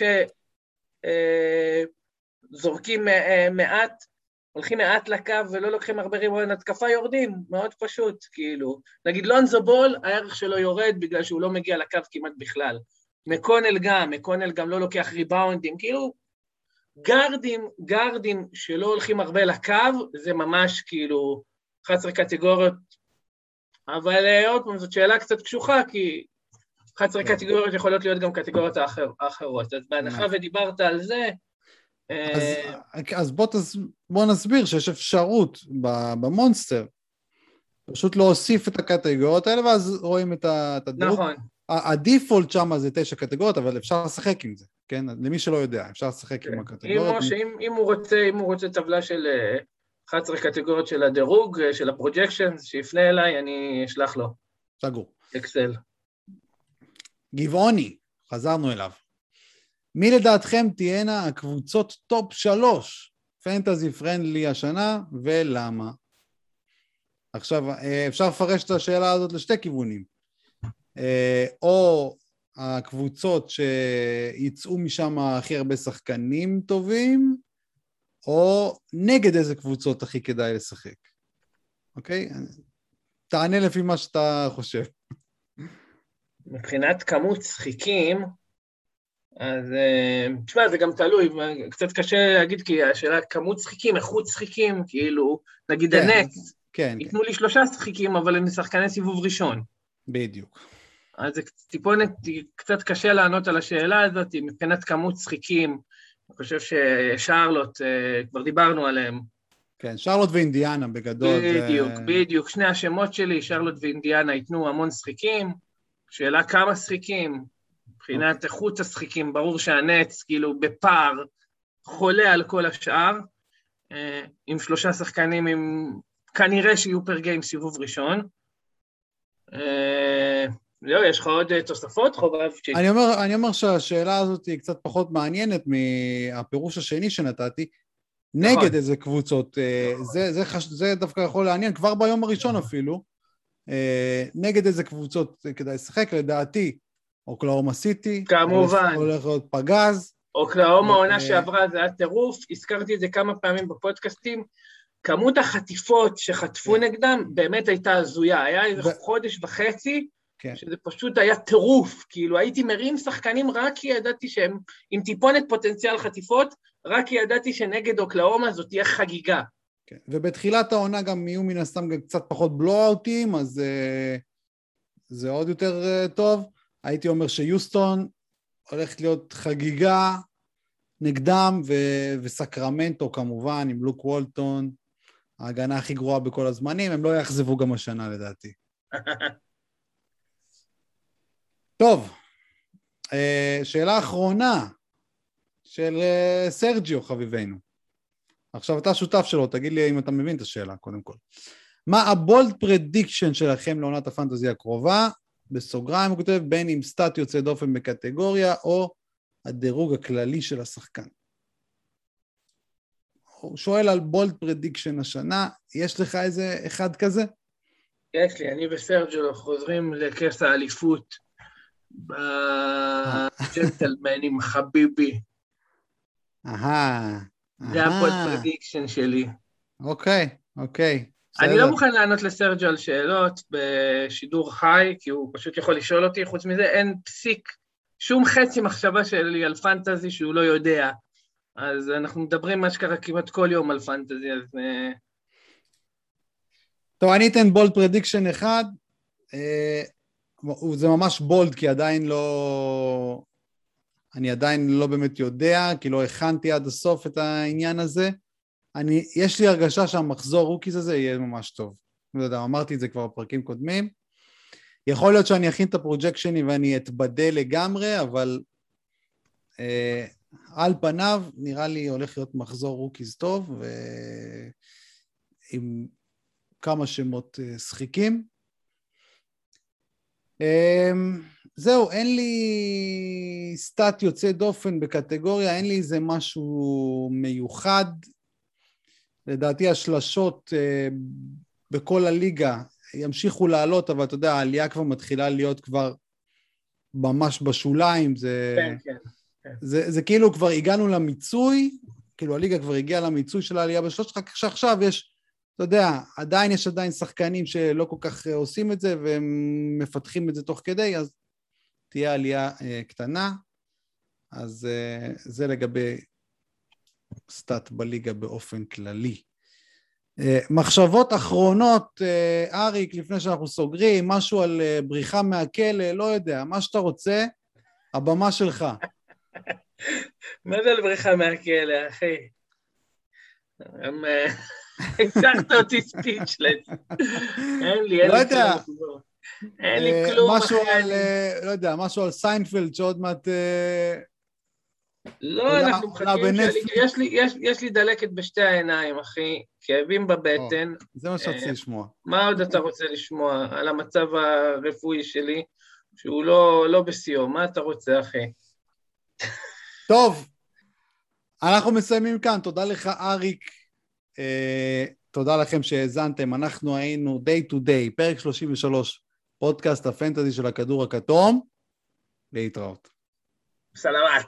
שזורקים אה, מעט הולכים מעט לקו ולא לוקחים הרבה ריבון התקפה, יורדים, מאוד פשוט, כאילו. נגיד לונזו בול, הערך שלו יורד בגלל שהוא לא מגיע לקו כמעט בכלל. מקונל גם, מקונל גם לא לוקח ריבאונדים, כאילו, גארדים, גארדים שלא הולכים הרבה לקו, זה ממש כאילו 11 קטגוריות, אבל אה, עוד פעם, זאת שאלה קצת קשוחה, כי 11 כן. קטגוריות יכולות להיות גם קטגוריות האחר, האחרות. אז בהנחה ודיברת על זה, אז, אז בוא, תס, בוא נסביר שיש אפשרות במונסטר פשוט להוסיף את הקטגוריות האלה ואז רואים את הדירוג. נכון. ה default שם זה תשע קטגוריות, אבל אפשר לשחק עם זה, כן? למי שלא יודע, אפשר לשחק כן. עם הקטגוריות. אם, אם, אם, הוא רוצה, אם הוא רוצה טבלה של 11 אה, קטגוריות של הדירוג, אה, של ה projection, שיפנה אליי, אני אשלח לו. סגור. אקסל. גבעוני, חזרנו אליו. מי לדעתכם תהיינה הקבוצות top שלוש fantasy friendly השנה ולמה? עכשיו, אה, אפשר לפרש את השאלה הזאת לשתי כיוונים. אה, או הקבוצות שיצאו משם הכי הרבה שחקנים טובים, או נגד איזה קבוצות הכי כדאי לשחק. אוקיי? תענה לפי מה שאתה חושב. מבחינת כמות שחיקים, אז אה, תשמע, זה גם תלוי, קצת קשה להגיד, כי השאלה כמות שחיקים, איכות שחיקים, כאילו, נגיד כן, הנקס, כן, ייתנו כן. לי שלושה שחיקים, אבל הם שחקני סיבוב ראשון. בדיוק. אז זה טיפונת, קצת קשה לענות על השאלה הזאת, מבחינת כמות שחיקים, אני חושב ששרלוט, אה, כבר דיברנו עליהם. כן, שרלוט ואינדיאנה בגדול. בדיוק, זה... בדיוק, שני השמות שלי, שרלוט ואינדיאנה ייתנו המון שחיקים, שאלה כמה שחיקים, מבחינת. איכות השחיקים, ברור שהנץ, כאילו, בפער, חולה על כל השאר, אה, עם שלושה שחקנים עם... כנראה שיהיו פר גיים סיבוב ראשון. אה, זהו, יש לך עוד אה, תוספות, חובב? אני אומר, אני אומר שהשאלה הזאת היא קצת פחות מעניינת מהפירוש השני שנתתי. נגד נכון. איזה קבוצות, זה, זה, חש... זה דווקא יכול לעניין, כבר ביום הראשון אפילו, נגד איזה קבוצות כדאי לשחק, לדעתי, אוקלאומה סיטי. כמובן. הולך להיות פגז. אוקלאומה עונה אה, שעברה זה היה טירוף, הזכרתי את זה כמה פעמים בפודקאסטים. כמות החטיפות שחטפו כן. נגדם באמת הייתה הזויה, היה איזה ו... חודש וחצי, כן. שזה פשוט היה טירוף, כאילו הייתי מרים שחקנים רק כי ידעתי שהם עם טיפונת פוטנציאל חטיפות, רק כי ידעתי שנגד אוקלאומה זאת תהיה חגיגה. כן. ובתחילת העונה גם יהיו מן הסתם גם קצת פחות בלואוטים, אז uh, זה עוד יותר uh, טוב. הייתי אומר שיוסטון הולכת להיות חגיגה, נגדם, ו- וסקרמנטו כמובן, עם לוק וולטון, ההגנה הכי גרועה בכל הזמנים, הם לא יאכזבו גם השנה לדעתי. טוב, אה, שאלה אחרונה של אה, סרג'יו חביבנו. עכשיו אתה שותף שלו, תגיד לי אם אתה מבין את השאלה קודם כל. מה ה bold prediction שלכם לעונת ה fantasy הקרובה? בסוגריים הוא כותב בין אם stat יוצא דופן בקטגוריה או הדירוג הכללי של השחקן. הוא שואל על bold prediction השנה, יש לך איזה אחד כזה? יש לי, אני וסרג'ו חוזרים לכס האליפות בג'נטלמנים, חביבי. אהה. זה הבולד פרדיקשן שלי. אוקיי, אוקיי. אני לא מוכן לענות לסרג'ו על שאלות בשידור חי, כי הוא פשוט יכול לשאול אותי, חוץ מזה אין פסיק, שום חצי מחשבה שלי על fantasy שהוא לא יודע. אז אנחנו מדברים מה שקרה כמעט כל יום על fantasy, אז... אה, טוב, אני אתן bold prediction אחד. אה, זה ממש bold, כי עדיין לא... אני עדיין לא באמת יודע, כי לא הכנתי עד הסוף את העניין הזה. אני, יש לי הרגשה שהמחזור rookies הזה יהיה ממש טוב. לא יודע, אמרתי את זה כבר בפרקים קודמים. יכול להיות שאני אכין את ה projection־ים ואני אתבדה לגמרי, אבל אה, על פניו נראה לי הולך להיות מחזור rookies טוב, ועם כמה שמות אה, שחיקים. אה, זהו, אין לי סטאט יוצא דופן בקטגוריה, אין לי איזה משהו מיוחד. לדעתי השלשות אה, בכל הליגה ימשיכו לעלות, אבל אתה יודע, העלייה כבר מתחילה להיות כבר ממש בשוליים, זה... כן, כן. כן. זה, זה כאילו כבר הגענו למיצוי, כאילו הליגה כבר הגיעה למיצוי של העלייה בשלוש, רק שעכשיו יש, אתה יודע, עדיין יש עדיין שחקנים שלא כל כך עושים את זה והם מפתחים את זה תוך כדי, אז תהיה עלייה אה, קטנה. אז אה, זה לגבי סטאט בליגה באופן כללי. אה, מחשבות אחרונות, אה, אריק, לפני שאנחנו סוגרים, משהו על אה, בריחה מהכלא, לא יודע, מה שאתה רוצה, הבמה שלך. מה זה על בריחה מהכלא, אחי? השארת אותי speechless. אין לי, אין לא לי. כלום. אין לי כלום, משהו. על, לא יודע, משהו על סיינפלד שעוד מעט... לא, אנחנו מחכים. שלי- יש לי- יש- יש לי דלקת בשתי העיניים, אחי, כאבים בבטן. זה מה שרציתי לשמוע. מה עוד אתה רוצה לשמוע על המצב הרפואי שלי, שהוא לא לא בשיאו? מה אתה רוצה, אחי? טוב, אנחנו מסיימים כאן. תודה לך, אריק. אה, תודה לכם שהאזנתם. אנחנו היינו Day to Day, פרק 33, פודקאסט הפנטזי של הכדור הכתום. להתראות. סלמת.